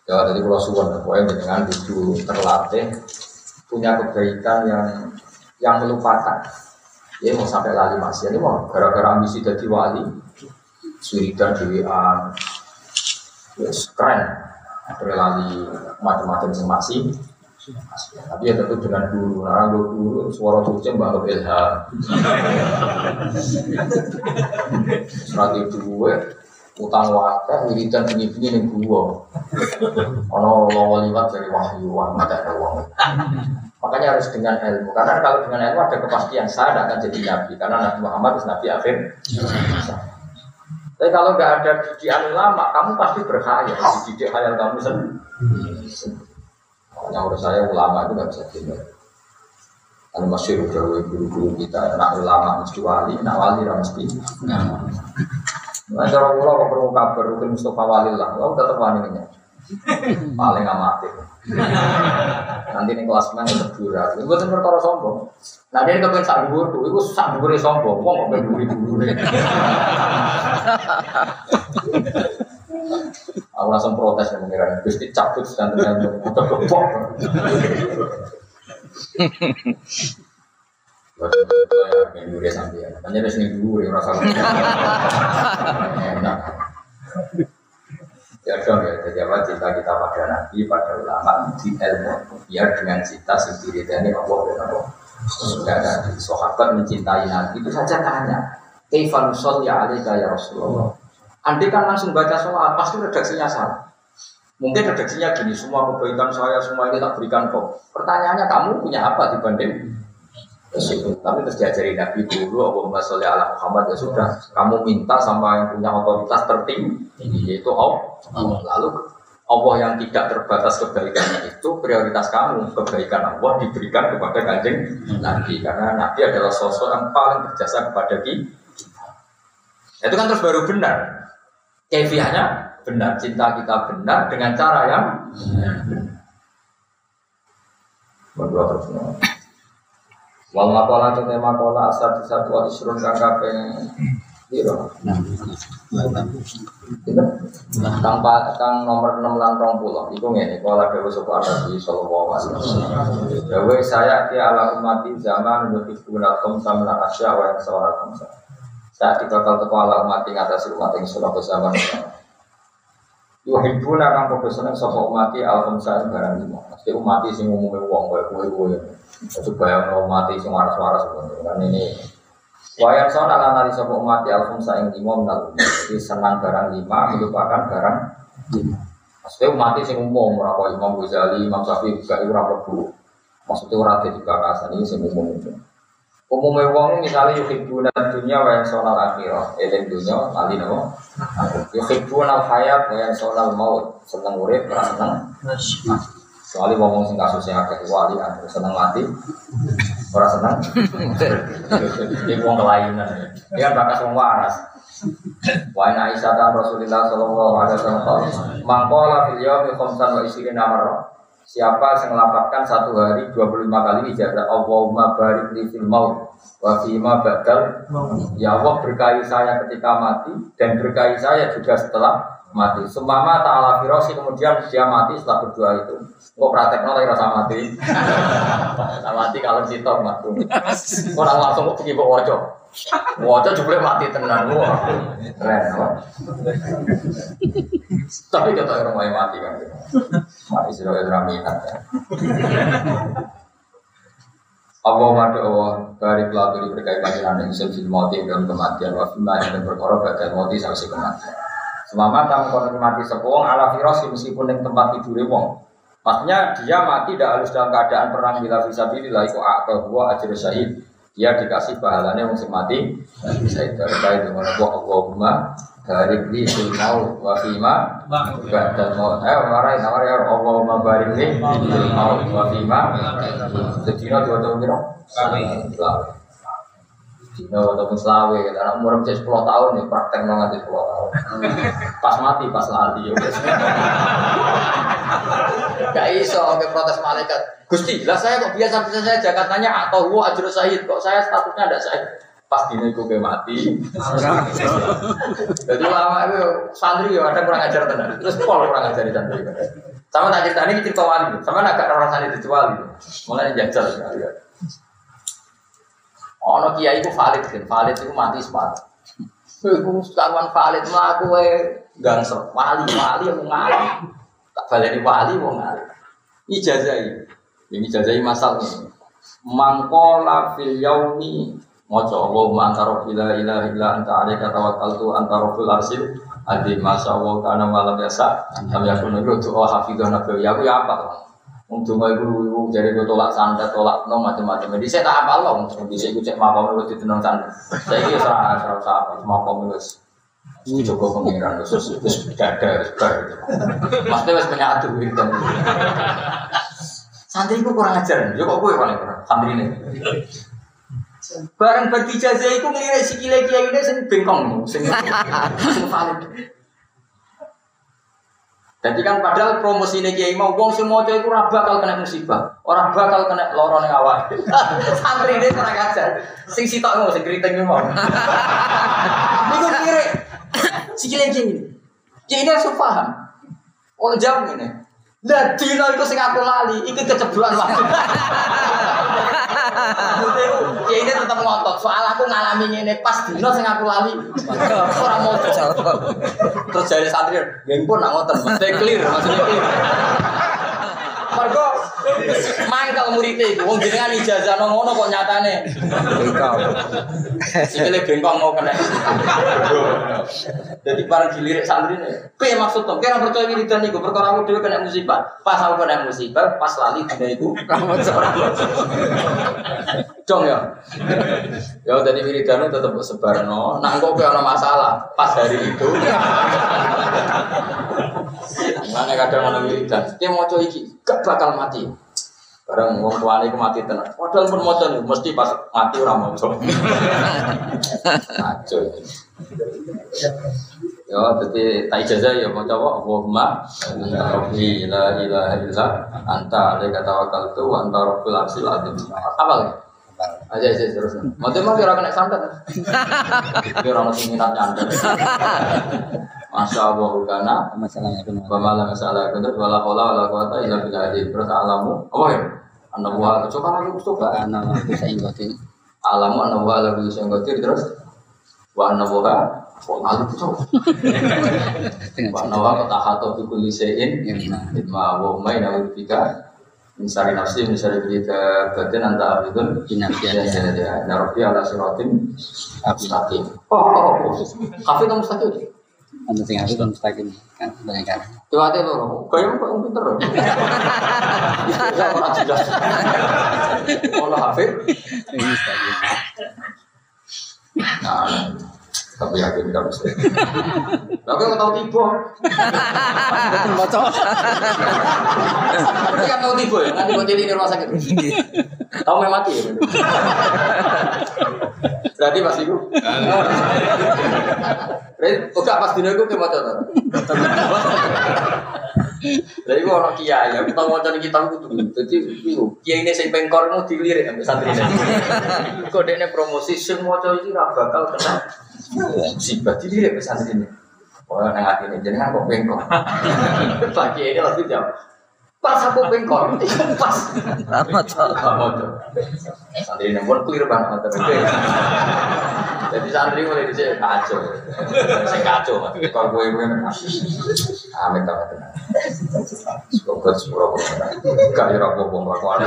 Ya tadi kalau suwon, pokoknya dengan itu terlatih punya kebaikan yang yang melupakan. Ya mau sampai lali masih ini mau gara-gara ambisi jadi wali, suridan dewan, yes, keren. Ada lali macam-macam masih tapi ya tentu dengan guru, nah gue guru suara tulisnya mbak ilham. <laughs> Serat itu gue utang wakil wiridan bunyi nih gue. Ono lawa liwat dari wahyu wah mata ada uang. Makanya harus dengan ilmu, karena kalau dengan ilmu ada kepastian saya tidak akan jadi nabi, karena Nabi Muhammad itu nabi akhir. Tapi kalau nggak ada didikan lama, kamu pasti berkhayal, dididik khayal kamu sendiri. Makanya menurut saya ulama itu nggak bisa tinggal. Kalau masih udah guru-guru kita, nak ulama mesti wali, nak wali mesti. Nah, cara pulau kok perlu kabar, mungkin Mustafa Wali lah, lo tetap wali ini. Paling amatir. Nanti nih kelas main kedua, itu bukan perkara sombong. Nah dia kepengen sak dhuwur tuh, itu sak dhuwur sombong, wong kok dhuwur-dhuwur. Aku langsung protes ya mengira Gusti cabut dan dengan udah gembok. Minggu dia sampai ya, ada sini dulu yang rasa. Ya dong ya, jadi apa kita pada nabi, pada ulama di ilmu, biar dengan cita sendiri dan ini Allah dan Allah. Sudah tadi, sahabat mencintai nabi itu saja tanya, Kaifan ya alika ya Rasulullah. Andai kan langsung baca sholat, pasti redaksinya salah. Mungkin redaksinya gini, semua kebaikan saya, semua ini tak berikan kok. Pertanyaannya kamu punya apa dibanding itu? Tapi terus diajari Nabi dulu, Allahumma sholli ala Muhammad ya sudah. Kamu minta sama yang punya otoritas tertinggi, yaitu Allah. Lalu Allah yang tidak terbatas kebaikannya itu prioritas kamu. Kebaikan Allah diberikan kepada kanjeng Nabi. Karena Nabi adalah sosok yang paling berjasa kepada kita. Itu kan terus baru benar. Kefiahnya benar, cinta kita benar dengan cara yang Berdua terus Wal makola itu tema kola satu satu wal isrun kang kaping Biro. Kang pa- kang nomor 6 lan 20. Iku ngene, kala dewe sapa Nabi sallallahu alaihi wasallam. Dewe saya ki ala umati zaman nuti guna kom samla asya wa yang sawara komsa. Saat dibakal teko ala umat ing atas umat ing surah zaman. Yuhibbuna kang padha seneng sapa umati al khamsa ing barang lima. Mesti umati sing umume wong koyo kowe-kowe. Itu bayang umati sing waras-waras kan ini Wayan sona lan nari sapa umat ya alfumsa ing lima minal. Jadi senang barang lima melupakan barang lima. Maksudnya umat sing umum kaya Imam Ghazali, Imam Syafi'i juga ora mlebu. Maksudnya ora dadi bakasan ini sing umum itu. Umumnya wong misalnya yuhibbuna dunya wa yansawna al-akhirah. Eling dunya lali napa? Yuhibbuna al-hayat wa yansawna al-maut. Seneng urip, ora seneng Soalnya ngomong sing kasusnya akeh wali kan seneng mati, ora seneng. <laughs> Ini wong kelainan. Dia kan bakas wong waras. Wa inna Aisyah ta Rasulullah sallallahu alaihi wasallam mangkola fil yaumi khamsan wa isrina marrah. Siapa yang melapatkan satu hari 25 kali ijazah Allahumma barik li fil maut wa fi ma badal Ya Allah berkahi saya ketika mati dan berkahi saya juga setelah mati. Sumama ta'ala firosi kemudian dia mati setelah berdoa itu. Kok praktek nolak rasa mati. Rasa mati kalau sitok mati. Orang langsung kok pergi bawa wajah. Wajah juga mati tenan. Wah, keren. apa? Tapi kita orang mau mati kan. Mati kalau orang minat. ya. Allah madu Allah dari pelatu berkait panjiran yang sebelum mati dan kematian wafimah dan berkorban badan mati sampai kematian. Selama kamu kono mati sepuluh ala firosi meskipun yang tempat tidur wong. Maksudnya dia mati tidak harus dalam keadaan perang bila bisa bila itu atau gua ajar syahid. Dia dikasih pahalanya wong sing mati bisa itu terkait dengan Allah Allahumma barik li fil maut wa fima ba'dal maut. Ayo marai nawari ya Allahumma barik li fil maut wa fima. Sedina dua tahun kira. Dino ataupun selawe, kita anak umur bisa 10 tahun nih, praktek nol nanti 10 tahun. <laughs> Pas mati, pas lali, ya. <laughs> Gak iso, ke protes malaikat. Gusti, lah saya kok biasa bisa saya Jakartanya atau gua ajur syahid, kok saya statusnya ada syahid. Pas dino iku ke mati. <laughs> Jadi lama itu santri ya ada kurang ajar tenan. Terus pol kurang ajar di santri. Sama tak cerita ini cerita wali, sama nak gak rasanya itu wali. Mulai jajal sekali. ya. Ono kiai ku valid kan, valid itu mati sepat. Iku kawan valid mah aku gangsel wali wali aku ngali. Tak balik di wali mau ngali. Ijazai, ini ijazai masal nih. Mangkola fil yaumi Moco Allahumma anta rabbila ilaha illa anta alaika tawakkaltu anta rabbul arsil Adi masya Allah malam biasa Kami yakun itu doa hafidhah nabi Ya aku ya apa Untuk nggak ibu ibu jadi gue tolak sandat tolak no macam-macam. Jadi saya tak apa loh. Jadi saya cek makom itu di tenang sandat. Saya ini serah serah apa makom itu. Ini coba pengiran terus terus dada bar. Maksudnya harus menyatu gitu. Santri itu kurang ajar. Ya kok gue paling kurang. Santri ini. Barang bagi jazah itu ngelirik si kile ini sing bengkong, sing valid. Jadi kan padahal promosi ini kiai mau wong semua itu ora bakal kena musibah, orang bakal kena loro ning awak. <laughs> Santri ini kurang ajar. Sing sitok ngono sing keriting mau. <laughs> Iku kiri. Sikile kiai ini. Kiai ini harus paham. Oh jam ini. Lah dino iku sing aku lali, iki keceblokan waktu. <laughs> Kiai ini tetap ngotot. Soal aku ngalami ini pas dino sing aku lali. Ora mau Terus jadi santri, geng pun nak ngotot, mesti clear, maksudnya clear. Mergo Mangkel muridé iku wong jenengan ijazah nang ngono kok nyatane. Bengkok. Sikile bengkong mau kena. Jadi barang dilirik santri ini, piye maksud tuh? Kira percaya wiridan iku perkara aku dhewe kena musibah. Pas aku kena musibah, pas lali dina iku rahmat seorang. Dong ya. Ya tadi wiridan tetep sebarno. Nah engko kowe ana masalah pas hari itu. Mana kadang ana wiridan. Ki maca iki gak bakal mati. Barang wong tuane iku mati tenan. Padahal pun maca nih, mesti pas mati ora maca. <laughs> Aco. Ya, jadi tak ijazah ya mau coba Allahumma anta rabbi la ilaha illa anta alaika tawakkaltu wa anta rabbul arsyil azim. Apa lagi? Aja aja terus. Mau mah kira kena santet. Kira ono sing minat nyantet. <laughs> Masya Allah kana Masalahnya itu. masalah kuntu wala haula wala quwata illa billah. Terus alamu apa ya? Anda buah coba lagi coba. Saya ingotin. Alamu anda buah lagi bisa terus wa anda buah kok lalu coba. <laughs> Dengan Wa nawa katahato fi kulli syai'in yang benar. Itma wa umay nawi bika Misari nafsi, misari berita batin anta abidun Inafiat, Ya, ya, ya Narofi ala siratim mustaqim Oh, oh, oh Kafe kamu mustaqim Anda itu kan mustaqim kan banyak kan. Coba aja lo, kayak mau pinter loh Ya, orang jelas Kalau Hafid Ini mustaqim. Nah, tapi yakin tidak bisa Tapi aku tahu tiba Betul bocor. Berarti kan tahu tiba ya, nanti jadi di rumah sakit Tahu memang mati ya? Berarti pas itu. Berarti enggak pas dino iku ke Lah iku ono kiai, aku tau maca ning kitab kudu. Dadi iku kiai ini sing pengkor mau dilirik ambek santrine. Kok dekne promosi sing maca iki ra bakal kena musibah dilirik ambek santrine. Oh, nang atine jenengan kok pengkor. Pak kiai ini langsung jawab. Pas aku pengkor, itu pas. Lama cok. Santri ini pun clear banget Jadi santri mulai di sini kacau, saya kacau mas. Kalau gue gue amit amit tenang. Semoga sepuluh kok gak ya rapo bom lakukan.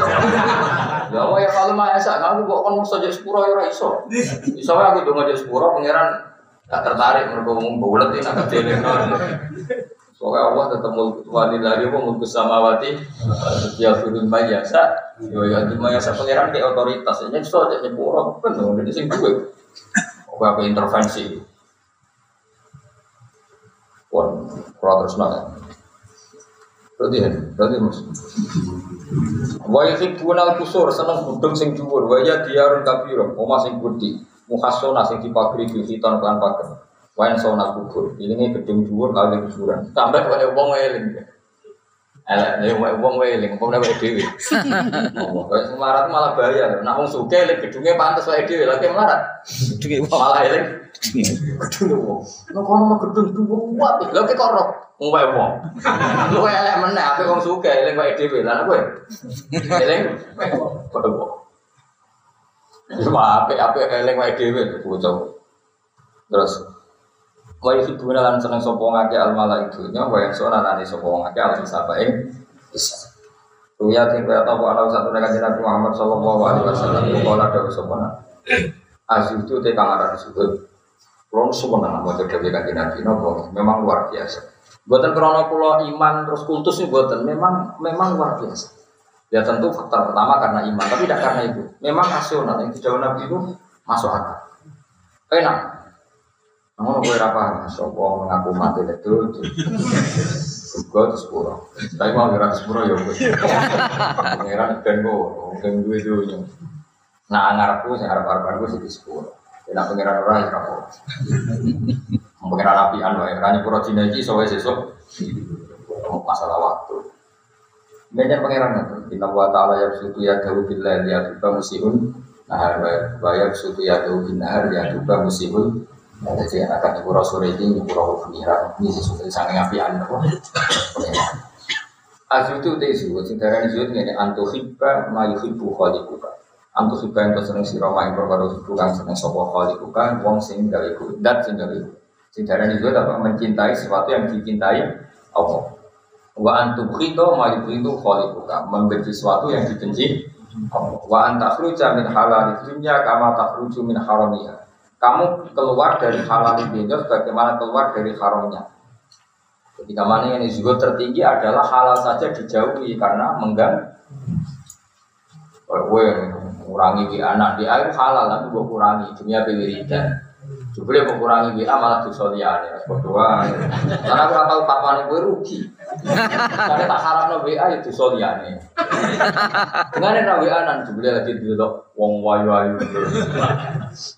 Ya Allah ya kalau mah esak kamu kok kan mesti jadi sepuluh ya iso. Iso aku tuh ngajak sepuluh pangeran gak tertarik ngomong bulat ini agak jelek Soalnya Allah tetap wali lagi mau mulku samawati. Ya firun mayasa yo ya di mayasa pangeran kayak otoritas. Ini so aja nyepuro kan dong jadi sing aku apa intervensi. Wah, kalau terus nanya. Berarti ya, berarti mas. Wa yuhibbuna al-qusur seneng budung sing dhuwur. Wa ya diarun kabira omah sing gedhi muhassona sing dipagri hitan kan pager wayan sona kubur. Ini gedung dhuwur kali kuburan. Sampai wae wong eling elek wong dhewe. <laughs> Oh semarat malah bahaya nek wong sugih eling gedunge pantes wae dhewe melarat? Malah eling gedung wong. Nek kono gedung dhuwur kuat? Lha kok ora <laughs> wong wae wong. <laughs> Lu elek meneh ape wong sugih eling wae dhewe lha kowe? Eling padha wong. Cuma ape ape eling wae dhewe bocah. Terus wa yuhibbuna lan seneng sapa ngake al malaikatunya wa yang sona nani sapa ngake al sabae bisa. Ruya ting kaya tau ana satu nek Nabi Muhammad sallallahu alaihi wasallam kala dawuh sapa na. Aziz itu kang aran sujud. Kulon sebenarnya mau jadi kanjeng Nabi nopo memang luar biasa. Buatan krono kula iman terus kultus ini buatan memang memang luar biasa. Ya tentu faktor pertama karena iman, tapi tidak karena itu. Memang rasional yang dijauh Nabi itu masuk akal. Enak. Namun gue apa? Sopo mengaku mati itu. Gue terus pura. Tapi mau ngira terus pura ya gue. Pengiran dan gue, mungkin gue itu. Nah ngarepku, harap harap gue di sepuluh. Tidak pengiran orang yang apa. Pengiran apian loh. Rani pura Cina ini soalnya sesuk. Masalah waktu. Banyak pangeran itu. Inna wa ta'ala ya sutu ya dawu billah ya tuba musihun Nahar wa ya ya dawu bin ya tuba musihun Nah, jadi akan ibu rasul ini ibu rasul pengiran Ini sesuatu yang sangat ngapian Pangeran Azu itu udah disebut Sintaran disebut ini Antuhibba ma yuhibbu Antuhibba yang terseneng sirama yang perkara Bukan seneng sopa khaliquka Wong sing galiku Dat sing galiku Sintaran disebut apa? Mencintai sesuatu yang dicintai Allah. Wa antum khito ma itu khaliquka. Membenci sesuatu yang dibenci Wa anta khruja min halal dunya kama takhruju min haramiha. Kamu keluar dari halal dunia bagaimana keluar dari haramnya. Ketika mana yang juga tertinggi adalah halal saja dijauhi karena mengganggu. Gue kurangi di anak di air halal tapi gue kurangi dunia pewiridan. Jebule mengurangi WA malah dosa liyane. Berdoa. Karena aku tau papane kowe rugi. Karena tak harapno WA ya dosa liyane. Dengan ra WA nan jebule lagi delok wong wayu-ayu.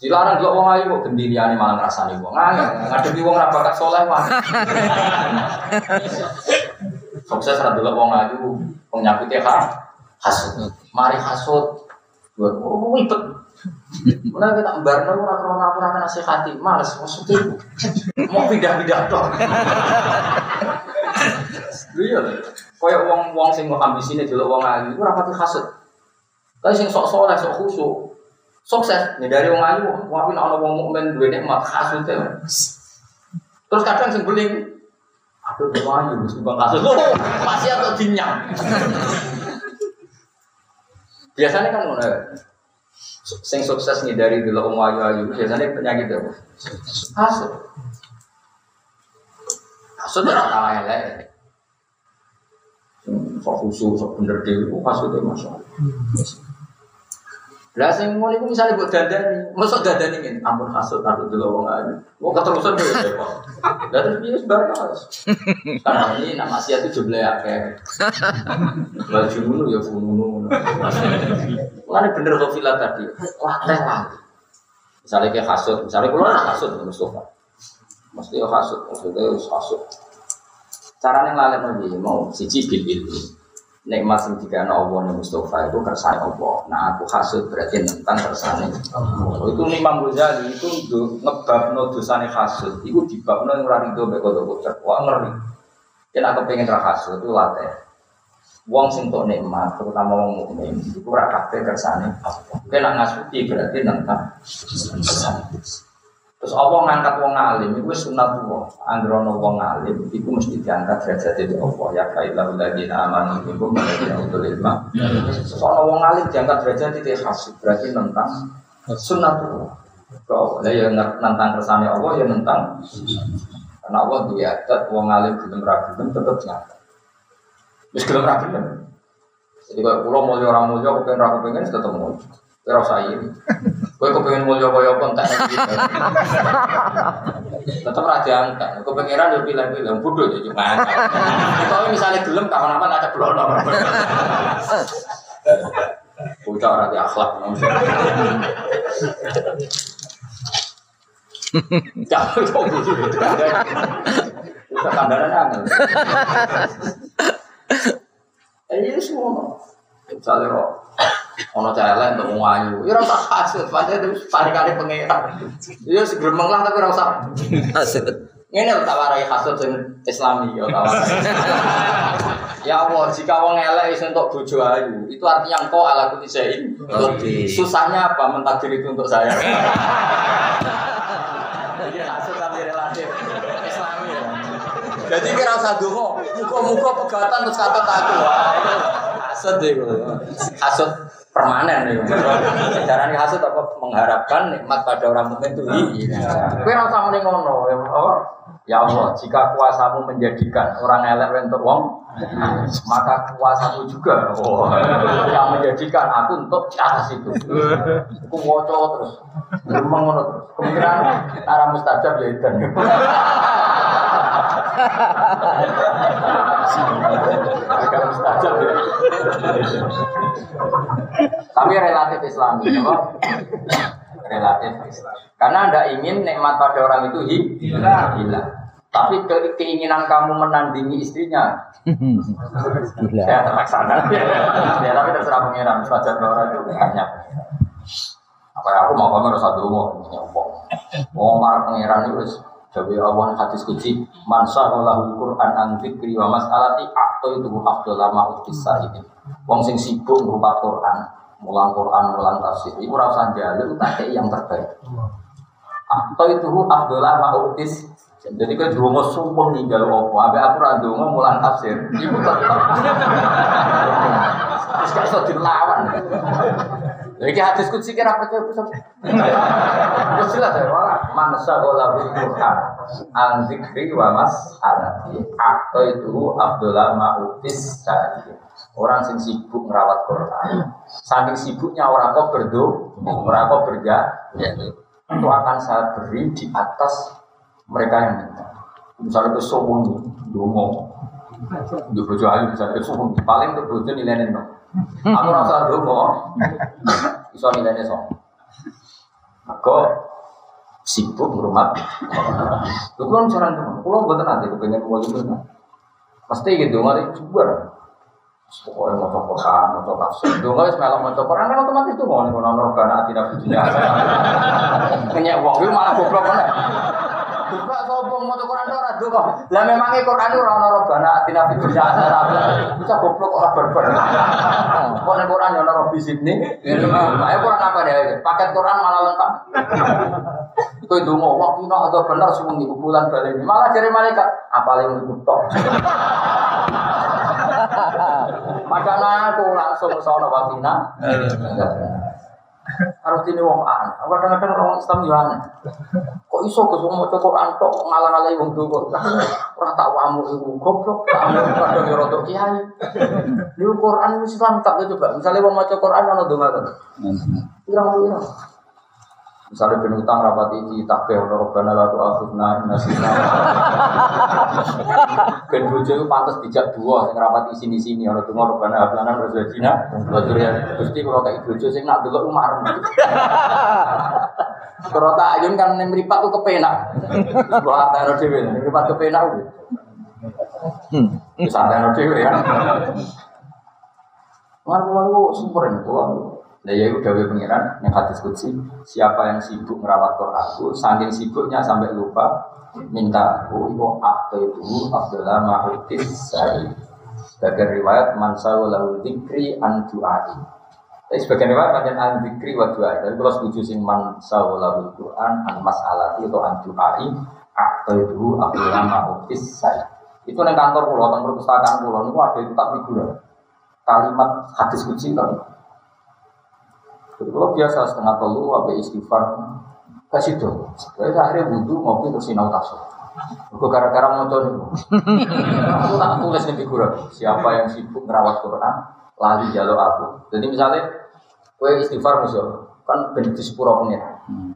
Dilarang delok wong ayu kok gendiriane malah ngrasani wong. Angel ngadepi wong ra bakat saleh wae. Sukses ra delok wong ayu, wong nyakute ha. Hasud. Mari hasud. Buat oh ribet. Mulai kita barno ora krono aku ora nasihati, males maksudnya mau pindah-pindah tok. Iya, kaya wong-wong sing mau ambisine delok wong ayu ora pati hasud. Tapi sing sok soleh, sok khusyuk, sukses nih dari wong ayu, wae nek ana wong mukmin duwe nikmat hasud Terus kadang sing beling Aduh, wong ayu wis timbang kasut. Masih atau dinyang. Biasanya kan ngono. Sing sukses nih dari dulu om ayu ayu biasanya penyakit apa? Hasut. Hasut ora kalah elek. Sok khusus, sok bener dhewe, hasut ya masya Lah sing ngono iku misale mbok dandani, mosok dandani ngene, ampun hasut aku dulu wong ayu. Wong keterusan yo repot. <laughs> Lah terus piye mas. Karena ini nak maksiat itu jumlah akeh. Lah jununu ya fununu. Mulane bener kok villa tadi. Wah, teh lah. Misalnya kayak hasut, misalnya kalau ada hasut Mustafa. Mesti ya hasut, maksudnya ya hasut. Caranya ngalahin lagi, mau siji bil ilmi. Nikmat sing dikana Allah nih Mustafa itu kersane Allah. Nah aku hasut berarti tentang kersane. Oh, itu Imam Ghazali itu ngebabno dosane hasut. Itu dibabno yang ora rido mek kodok Wah ngeri. Yen aku pengen ra hasut itu latih. Wong sing tok nikmat, terutama wong mukmin, itu ora kabeh kersane Allah. Kena ngasuti berarti tentang kersane. Terus Allah ngangkat wong alim, itu sunat Allah. Anggrono wong alim, itu mesti diangkat derajat dari Allah. Ya kailah ladina amanu minkum ladina utul. Terus ana wong alim diangkat derajat itu hasib, berarti tentang sunat Allah. Kau, ya tentang kersane Allah, ya tentang karena Allah duwe adat wong alim gelem ra gelem tetep diangkat. Wis gelem ra gelem. Jadi kalau pulau mulia orang mulia, aku pengen aku pengen tetap mulia. Kira usah ini. Gue kepengen mulia kaya apa entek Tetap raja angkat. Kepengeran yo pilih-pilih bodoh ya cuma. Kalau misalnya gelem kawan-kawan ada blono. Bocah ora di akhlak. Jangan kok gitu. Angel. Eh, ini semua. Misalnya kok ono celek untuk wong ayu. Ya usah hasud, pancen itu parikane pangeran. Ya segremeng lah tapi. Hasud. Ngene lho tak warai hasud sing Islami ya. Ya Allah, jika wong elek iso untuk bojo ayu, itu artinya engkau ala. Qadir. Susahnya apa mentakdir itu untuk saya? Jadi relatif Islami ya. Jadi kira usah dongo, muka-muka pegatan terus kata aku. Wah, itu hasud deh Hasud permanen nih. Cara nih hasud apa mengharapkan nikmat pada orang mukmin itu. Kowe ora usah muni ngono ya Allah. Ya Allah, jika kuasamu menjadikan orang elek untuk wong, maka kuasamu juga oh, yang menjadikan aku untuk atas itu. Aku ngoco terus, ngono terus. Kemungkinan arah mustajab ya itu. Agak mustajab ya. Tapi relatif Islami, apa? Relatif Islam. Karena anda ingin nikmat pada orang itu hi- hilang. Tapi ke- keinginan kamu menandingi istrinya, Gila. ya terlaksana. <laughs> ya tapi terserah pengiran, saja orang itu banyak. Apa ya, aku mau kamu harus satu mau nyopok. Mau marah pengiran itu Jadi Allah hadis kunci mansa lahu Quran an fikri wa mas'alati akto itu afdal lama ukisa ini. Wong sing sibuk berupa Quran, mulang Quran, mulang tafsir. Iku ora usah njaluk tak yang terbaik. Akto itu afdal lama ukis. Jadi kan dua sumpah ninggal opo, abe aku rando mulan tafsir, ibu tetap. Terus gak iso dilawan. Jadi hadis kutsi kira percaya bisa. Terus jelas ya, wala man bil Quran an zikri wa atau itu Abdullah Ma'ufis Sa'id. Orang sing sibuk merawat Quran, saking sibuknya orang kok berdo, orang kok berja, itu akan saya beri di atas mereka yang minta. Misalnya ke nih, dungo, di bojo ayu misalnya ke sombong, paling ke bojo nilainya no. Aku rasa dungo, bisa nilainya so. Aku sibuk ngurmat. Lu kan cara dungo, kalau buat nanti kepengen mau itu, pasti gitu nggak itu juga. Pokoknya mau coba Quran, mau coba tafsir. Dulu nggak semalam mau coba kan otomatis tuh mau nih kalau nonton karena tidak punya. Kenyak uang, itu malah goblok mana? Buka sombong mau coba Quran orang dulu. Lah memangnya Quran itu orang orang karena tidak punya. Bisa goblok orang berber. Kok nih Quran yang orang bisik nih? Makanya Quran apa deh? Paket Quran malah lengkap. Itu mau waktu itu atau benar semua di bulan balik. Malah jadi malaikat. Apalagi ngutok. Padahal <laughs> aku langsung sono wakina. Harus ini wong an. Kadang-kadang orang Islam juga aneh. Kok iso ke semua maca Quran tok ngalang-alangi wong tuwa. Ora tak wamu iku goblok. Kadang yo rodok kiai. Di Quran Islam tak coba. Misalnya wong maca Quran ono donga kan. Pirang-pirang. Misalnya ben utang rapati iki takbih ono robbana la tu'akhidna nasina. Ben bojo iku pantes dijak dua sing rapati sini-sini ono donga robbana hablana rozajina wa dzurriyyah. Gusti kula kaya bojo sing nak delok umar. Kalau tak ayun kan ning mripat ku kepenak. Mbok arteno dhewe ning mripat kepenak kuwi. Wis arteno dhewe ya. Lalu sumber kula Nah ya udah pengiran yang hadis kutsi siapa yang sibuk merawat Quranku saking sibuknya sampai lupa minta aku itu akte itu Abdullah Mahudis Sa'id sebagai riwayat mansawu lahu dikri an tapi sebagian riwayat macam an dikri wa du'ai. Tapi kalau setuju sing mansawu lahu Quran an mas'alati atau an akte itu Abdullah Mahudis Sa'id itu yang kantor pulau, kantor perpustakaan pulau itu ada itu tak figura kalimat hadis kutsi kalau jadi kalau biasa setengah telu, apa istighfar, kasih tuh. Jadi akhirnya wudhu ngopi terus sinau tafsir. Gue gara-gara mau coba Aku tak tulis nih figura. Siapa yang sibuk merawat Quran, lari jalur aku. Jadi misalnya, gue istighfar musuh, kan ben di sepuro pengen.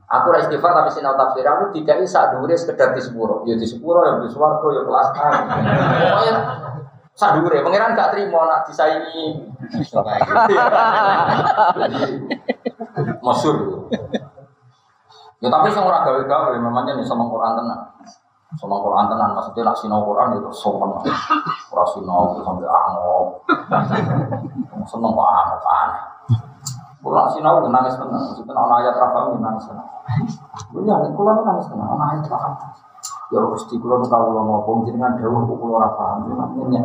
Aku ra istighfar tapi sinau tafsir aku tidak bisa dure sekedar di sepuro. Ya di sepuro ya di swarga ya kelas A. Sadure pangeran gak terima nak disaingi. <laughs> Masyur. Ya tapi sing ora gawe-gawe memangnya nih sama Quran tenan. Sama Quran tenan maksudnya nak sinau Quran itu sopan. Ora sinau sampai angop. Seneng angop aneh. Kulo sinau nangis tenan, maksudnya ana ayat ra paham nangis tenan. Ya, kulo nangis tenan, ana ayat ra paham. Ya Gusti kulo nu kawula ngopo jenengan dawuh kulo ora paham. Nanya.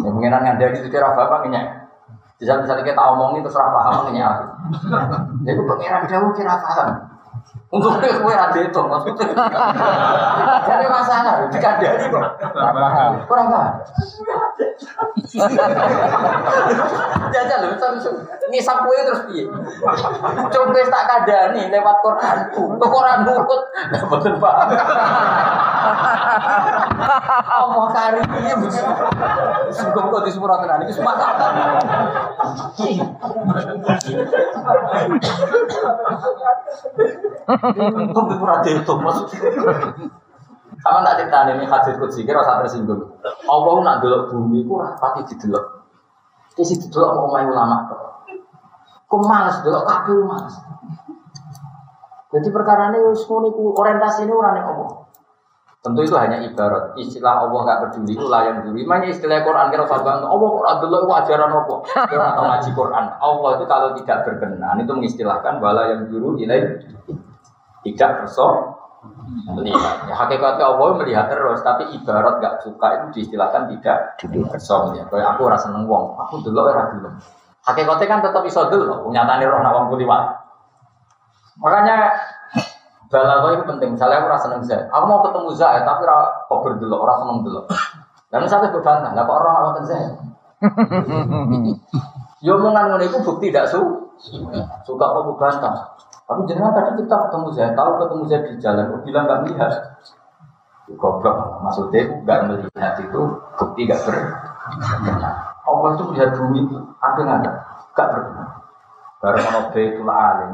Ya pengenan ngandani itu ra paham nanya. Bisa misalnya kita omongin terus rafa paham aku. Jadi pengiran jauh kira paham. Untuk gue ada itu maksudnya. Jadi masalah, dikandani kok. Paham. Kurang paham. Jajal loh, ngisap kue terus piye? Coba tak kadani lewat Quranku. Tuh Quran nurut, betul paham. Allah karim ini Sungguh kok di sepura tenan ini semua Untung di pura maksudnya. Sama tak cerita ini hadis kutsi kira usah tersinggung. Allah nak delok bumi ku rapati didelok. Ki sing didelok mau main ulama tok. Ku males delok kabeh males. Jadi perkara ini ngono iku orientasi ini ora ning Allah. Tentu itu hanya ibarat. Istilah Allah gak peduli itu layan dulu. Mana istilah Quran kira usah bang. Allah Quran dulu itu ajaran apa? Kira atau ngaji Quran. Allah itu kalau tidak berkenan itu mengistilahkan bala yang dulu ilai tidak berso melihat. Ya, hakikatnya Allah melihat terus, tapi ibarat gak suka itu diistilahkan tidak berso melihat. Kayak aku rasa seneng wong, aku dulu ora dulu. Hakikatnya kan tetap iso dulu, nyatane roh nak wong kuliwat. Makanya Balago itu penting. Misalnya aku rasa seneng Zaid. Aku mau ketemu Zaid tapi ora kober dulu, ora seneng dulu. Dan misalnya gue bantah, lah kok orang awak Zaid? <laughs> Yo omongan ngono itu bukti tidak su suka kok bantah. Tapi jenengan tadi kita ketemu Zaid, tahu ketemu Zaid di jalan, gue bilang nggak melihat. Goblok, maksudnya nggak melihat itu bukti nggak ber. Allah itu melihat bumi, ada nggak ada? Nggak berkenan. Baru ono Baitul Alim,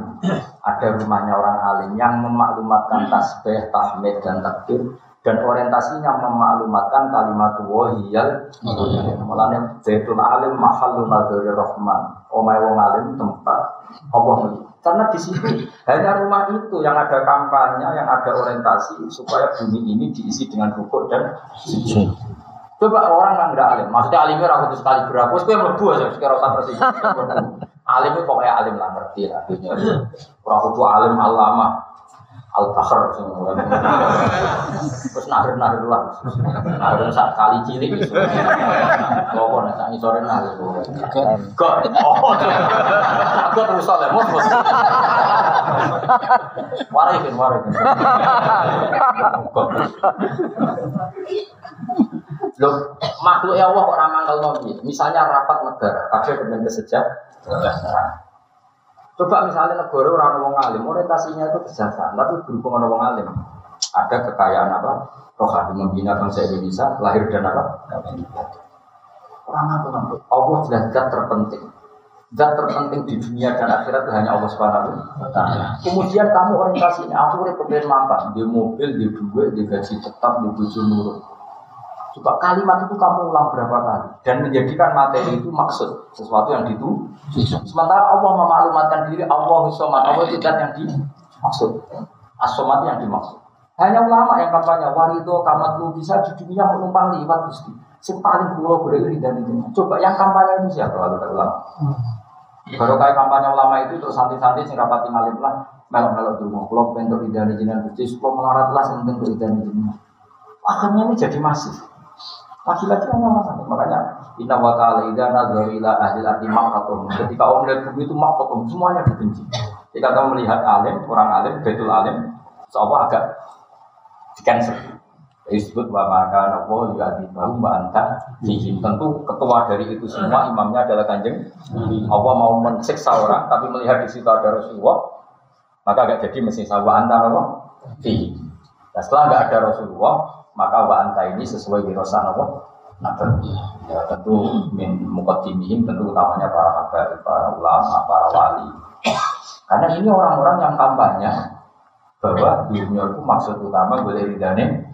ada rumahnya orang alim yang memaklumatkan tasbih, tahmid dan takbir dan orientasinya memaklumatkan kalimat wahiyal Mulanya Baitul Alim mahallu nadhuri rahman. Omai wong alim tempat Allah. Karena di situ hanya rumah itu yang ada kampanye, yang ada orientasi supaya bumi ini diisi dengan rukuk dan sujud. Coba orang yang tidak alim, maksudnya alimnya ragu sekali berapa, gue melebu aja, sekarang usah persis. <laughs> Alim itu pokoknya alim lah, ngerti lah. Orang kudu alim alama, al bahr semua. Terus nahir nahir lah, nahir saat kali cilik. Kau nih sangi sore nahir. Gak, oh, gak terus oleh mus. Warikin warikin. Loh, makhluk Allah kok ramah kalau Misalnya rapat negara, kabeh kemudian kesejahteraan. Coba misalnya negara orang wong alim, orientasinya itu kesejahteraan, tapi berhubung orang alim. Ada kekayaan apa? Rohani membina bangsa Indonesia, lahir dan apa? Orang apa nanti? Allah jelas zat terpenting. Zat terpenting di dunia dan akhirat itu hanya Allah Subhanahu. Kemudian kamu orientasinya, aku udah pengen makan, di mobil, di duit, di gaji tetap, di bojo nurut. Coba kalimat itu kamu ulang berapa kali dan menjadikan materi itu maksud sesuatu yang ditu. Sementara Allah memaklumatkan diri Allah somat Allah tidak yang dimaksud. Asomat yang dimaksud. Hanya ulama yang kampanye warido kamat lu bisa di dunia menumpang liwat gusti. Yang paling pulau berdiri dan ini. Coba yang kampanye itu siapa kalau ada ulama? Baru kayak kampanye ulama itu terus santai-santai sing rapati ngalim lah melok-melok dulu. Kalau bentuk idani jinan gusti, kalau melarat lah idani jinan. Akhirnya ini jadi masif. Laki-laki hanya masalah. Makanya Inna wa ta'ala idha nadhar ila arti makatum. Ketika orang melihat bumi itu makatum, semuanya dibenci. Ketika kamu melihat alim, orang alim, betul alim, seolah agak di cancel. Disebut wa maka nawa juga di bahu mbak anta Jihim Tentu ketua dari itu semua imamnya adalah kanjeng Allah mau mensiksa orang tapi melihat di situ ada Rasulullah maka agak jadi mesin sawa anta apa? Nah, setelah nggak ada Rasulullah maka wa anta ini sesuai wirosan apa? Nabi. Ya tentu min mukaddimihim tentu utamanya para habaib, para ulama, para wali. Karena ini orang-orang yang kampanye bahwa dunia itu maksud utama boleh ridane.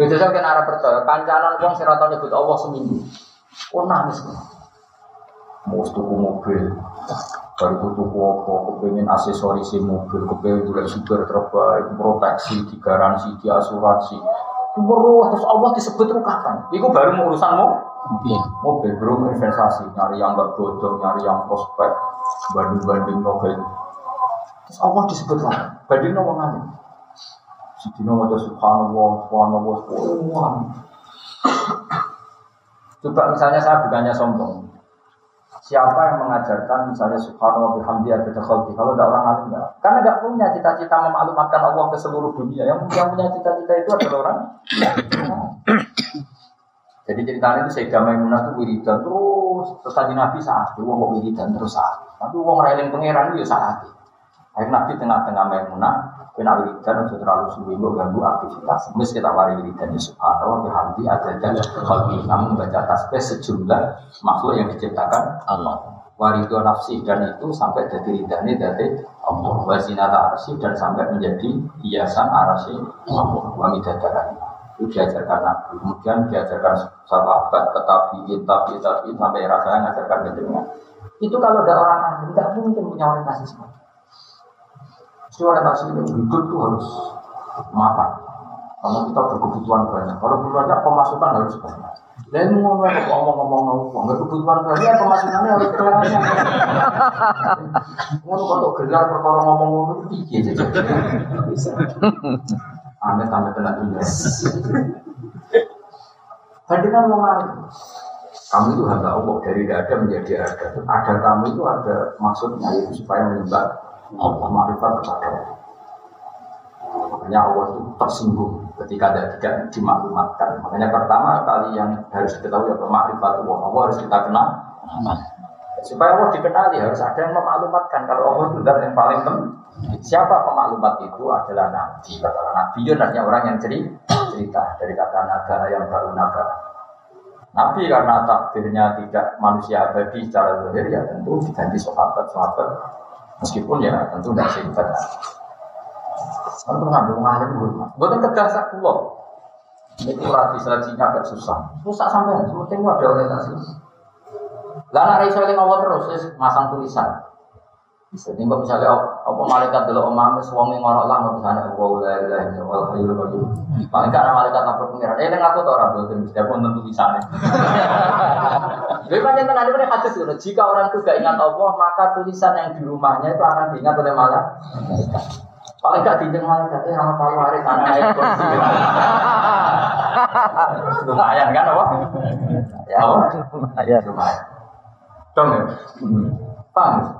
Ya jajal kan arah percaya kancanan ora tau nyebut Allah seminggu. Oh nangis. Mau tuku mobil, baru tuku apa, kepengen aksesoris mobil, kepengen juga super terbaik, proteksi, digaransi, diasuransi. Terus terus Allah disebut itu kapan? Itu baru urusanmu mobil, belum investasi, nyari yang gak bodoh, nyari yang prospek, banding-banding mobil. Terus Allah disebut lah, banding no wong Si Dino mau subhanallah, subhanallah, subhanallah. Coba misalnya saya bukannya sombong, Siapa yang mengajarkan misalnya subhanallah bihamdi ada khalqi kalau ada orang alim enggak? Karena enggak punya cita-cita memaklumatkan Allah ke seluruh dunia. Yang yang punya cita-cita itu adalah orang. Jadi ceritanya itu Sayyidah Maimunah itu wiridan terus terus tadi Nabi saat itu wong wiridan terus saat. Tapi wong railing pangeran itu ya saat. Akhirnya Nabi tengah-tengah Maimunah kena wiridan untuk terlalu suwi ganggu aktivitas. Mis kita wari wiridan ya subhanallah bihamdi ada dan khalqi namun baca tasbih sejumlah makhluk yang diciptakan Allah. Warido nafsi dan itu sampai jadi ridhani dari Allah. Wazinata arsi dan sampai menjadi hiasan arsi Allah. Wangi dadakan itu diajarkan Nabi, kemudian diajarkan sahabat, tetapi, tapi, tapi, sampai rasanya ngajarkan kejenengan. Itu kalau ada orang ahli, tidak mungkin punya orientasi seperti Mesti orientasi itu hidup itu harus makan. Karena kita berkebutuhan banyak. Kalau banyak pemasukan harus banyak. Dan ngomong ngomong ngomong nggak kebutuhan banyak pemasukannya harus banyak. <laughs> Kalau gelar perkara ngomong ngomong itu tinggi aja. Aneh sampai kena dunia. Bandingkan mau kamu itu hamba Allah dari tidak ada menjadi ada. Ada kamu itu ada maksudnya supaya menyembah Allah makrifat kepada Allah. Artinya Allah itu tersinggung ketika tidak, tidak dimaklumatkan. Makanya pertama kali yang harus diketahui apa makrifat Allah. Allah harus kita kenal. Supaya Allah dikenali harus ada yang memaklumatkan kalau Allah itu zat yang paling penting. Siapa pemaklumat itu adalah nabi. Kata nabi itu artinya orang yang cerita, cerita dari kata naga yang baru naga. Nabi karena takdirnya tidak manusia abadi secara zahir ya tentu diganti sahabat-sahabat meskipun ya tentu tidak singkat. Kan pernah dong ngalim dulu. Bukan kegasak pulau. Ini kurang bisa agak susah. Susah sampai, penting ada orientasi. Nek iso eling Allah terus masang tulisan. Jadi kok misalnya apa malaikat dulu wis wong ngorok lah tulisane Allah la ilaha illallah hayyul qayyum. Paling kan malaikat lapor pengiran. Eh ning aku to ora boten mesti aku nonton tulisane. Jadi kan yang ada hadis itu, jika orang itu gak ingat Allah, maka tulisan yang di rumahnya itu akan diingat oleh malaikat. Paling gak diingat malaikat, eh sama palu hari tanah air Lumayan kan apa? Ya? Ya. lumayan. Dong ya? Paham?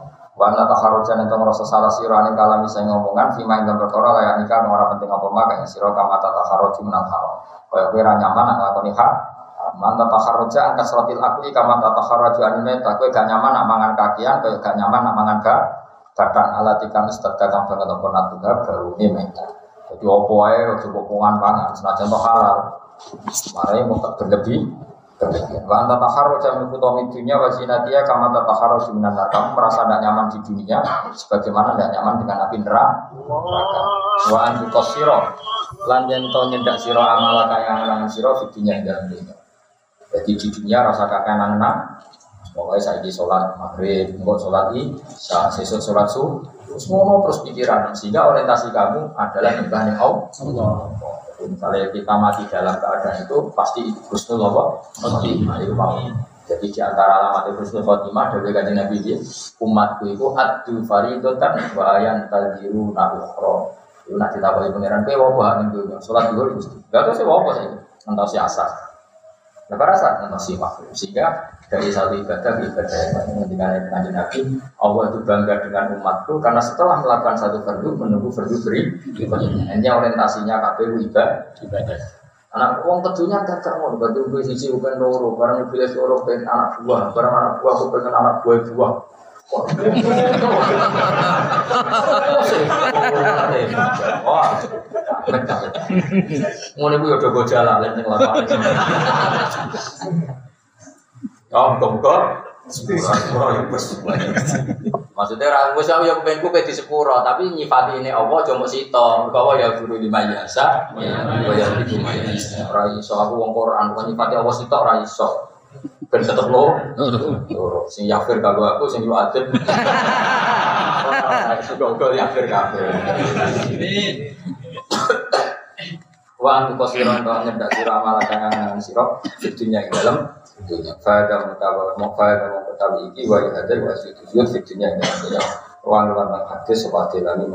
Wa anna itu ngerasa salah sira ning kalami sing ngomongan fima ing perkara layak nikah ora penting apa mak kaya sira kama taharruji menal haram. Kaya kowe ra nyaman nak lakoni hak. Man taharruja angka suratil akli kama taharruju anil meta kowe gak nyaman nak mangan kakian kaya gak nyaman nak mangan gak badan alati kami istadka kang banget natuga baru ini meta. Jadi opo ae ojo pokongan pangan senajan halal. Marai mau berlebih. Wa anta taharruja min khutami dunya wa zinatiha kama tataharruju minan nar. Kamu merasa tidak nyaman di dunia sebagaimana tidak nyaman dengan api neraka. Wa antu qasira lan yen to nyendak sira amala kaya angan sira di dunia ing dalam dunia. Jadi di dunia rasa kakek nang Pokoknya saya di sholat maghrib, engkau sholat isya, sesuk sholat subuh, ngono terus pikiran sehingga orientasi kamu adalah nyembah Allah. Misalnya kita mati dalam keadaan itu pasti Husnul Khotimah itu. Jadi di antara alamat Husnul Khotimah dari kajian Nabi dia umatku itu adu faridotan wa ayan tadiru nabukhro. Itu nanti tahu pangeran kowe apa ning dunya. Salat dulu Gusti. Gak tahu sih apa sih. Entah si asar. Lepas rasa entah si makhluk. Sehingga dari satu ibadah ke ibadah yang lain. Ketika kanjeng Nabi Allah itu bangga dengan umatku karena setelah melakukan satu fardu menunggu fardu beri hanya orientasinya KPU ibadah. Anak uang kedunya gak mau batu gue sisi bukan loro barang mobil loro pengen anak buah barang anak buah aku pengen anak buah buah. Wah, mau nih gue udah gue jalan, lain yang Oh, sepura, ya bos. Maksudnya orang gue ya kepengen gue di sepuro, tapi nyifati ini Allah cuma sito. Kau ya guru lima jasa, kau ya di lima jasa. Rai so aku wong Quran, bukan nyifati Allah sito, rai so. Ben tetep lo, sing yafir kagak aku, sing yu adem. Suka-suka yafir kagak. Wa antu kosiron kau nyedak sirah malah kangen sirah, fitunya yang dalam dunia. Fada mutawa mau fada mau ketahui iki wa hadir wa sujud fitunya. Wa luar hadis seperti lami.